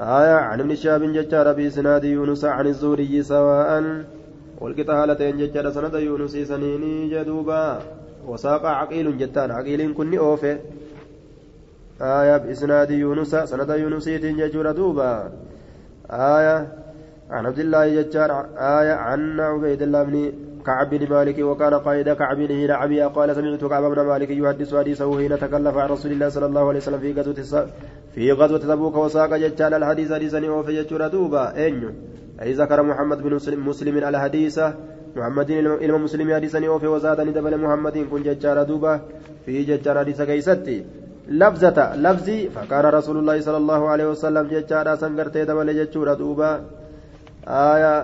آية عن ابن شهاب ججار بإسناد يونس عن الزهري سواء. والقتالتين ججار سند يونس سنيني جدوبا. وساق عقيل جتان عقيل كن أوفي. آية بإسناد يونس سند يونس ججور دوبا. آية عن عبد الله ججار آية عن عبيد الله بن كعب بن مالك وكان قائد كعب بن عبيا قال سمعت كعب بن مالك يحدث حديثه حين تكلف عن رسول الله صلى الله عليه وسلم في غزوة في غزوة تبوك وساق ججال الحديث حديثا وفي ججور دوبا. أين أي ذكر محمد بن مسلم على حديثه محمد إلما مسلم حديثا وفي وزادني دبل محمد كن ججار دوبا في ججار حديث كيستي. لفظة لفظي فكان رسول الله صلى الله عليه وسلم ججار سنغرتي دبل ججور دوبا آية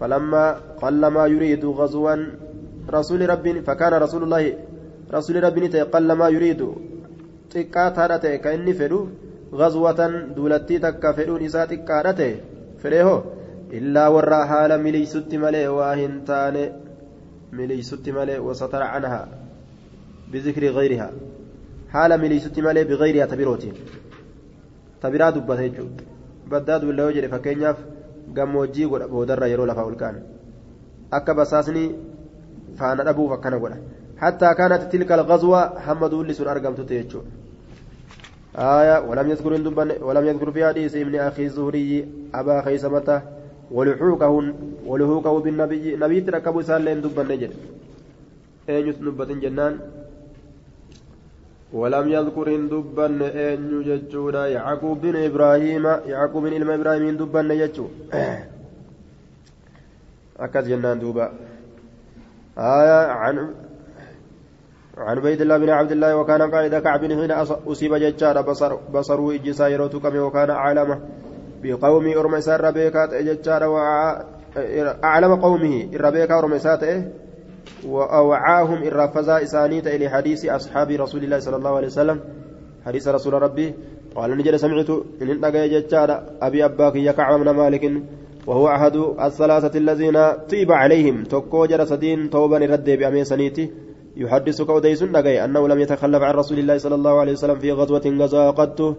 فلما قل ما يريد غزوا رسول ربي فكان رسول الله رسول ربي قل ما يريد. inni fedhu gazwatan duulattii takka fedhuun isaa xiqqaadha ta'e fedheehoo miliysutti malee waa hin taane miliysutti malee wasatara canhaa bizikri gayrihaa haala miliysutti malee bigayrihaa tabirootiin tabiraa dubbata jechuudha baddaa duulla yoo jedhe fakkeenyaaf gammoojjii godha boodarra yeroo lafaa ol ka'an akka basaasni faana dhabuuf akkana godha hattaa kaanat tilka alghazwa hamma duulli sun argamtutte jechuudha آية ولم يذكر ولم يذكر في حديث ابن أخي الزهري أبا خيسمة ولحوقه ولحوقه بالنبي نبي تركبوا سال لين دبن نجد. أين نبة جنان. ولم يذكر دبن أين يجتشودا يعقوب بن إبراهيم يعقوب بن إلما إبراهيم دبن يجتشو أكد جنان دوبا. آية عن عن عبيد الله بن عبد الله وكان قائد كعب حين أصيب ججار بصر بصره إجسا يروتك وكان أعلم بقوم أرمسا ربيكات ججار أعلم قومه الربيكا أرمسات وأوعاهم الرفزا إسانيت إلى حديث أصحاب رسول الله صلى الله عليه وسلم حديث رسول ربي. قال نجد سمعت إن انتقى ججار أبي أباك يكعب من مالك وهو أحد الثلاثة الذين طيب عليهم تكو جرسدين توبا رد بأمين سنيتي. يحدثك وديس نجاي أنه لم يتخلف عن رسول الله صلى الله عليه وسلم في غزوة غزا قدته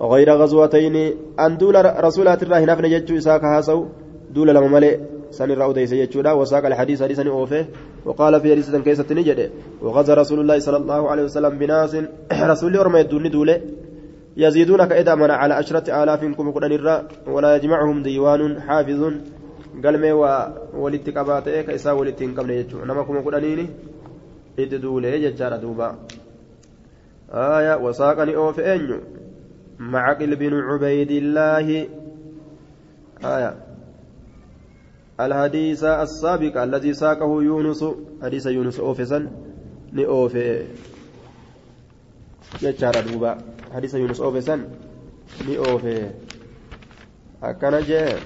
غير غزوتين. أن دول رسولات الله نفن جتشو إساك هاسو. دول لما ملئ سن الرأو ديس وساق الحديث حديثا أوفه. وقال في حديث كيسة نجد وغزا رسول الله صلى الله عليه وسلم بناس. رسول أرمى الدون دولة. يزيدون كإذا من على عشرة آلاف كم قرآن الراء ولا يجمعهم ديوان حافظ. قلمي ولتكبات كإسا ولتنكم نجتشو نما كم قرآنيني itti duulee jechaadha duuba aya wasaaqani oofe eenyu معقل بن عبيد الله. آية. الحديث السابق الذي ساقه يونس حديث يونس أوفسا نأوفي جتشار دوبا. حديث يونس أوفسا نأوفي أكن جاء.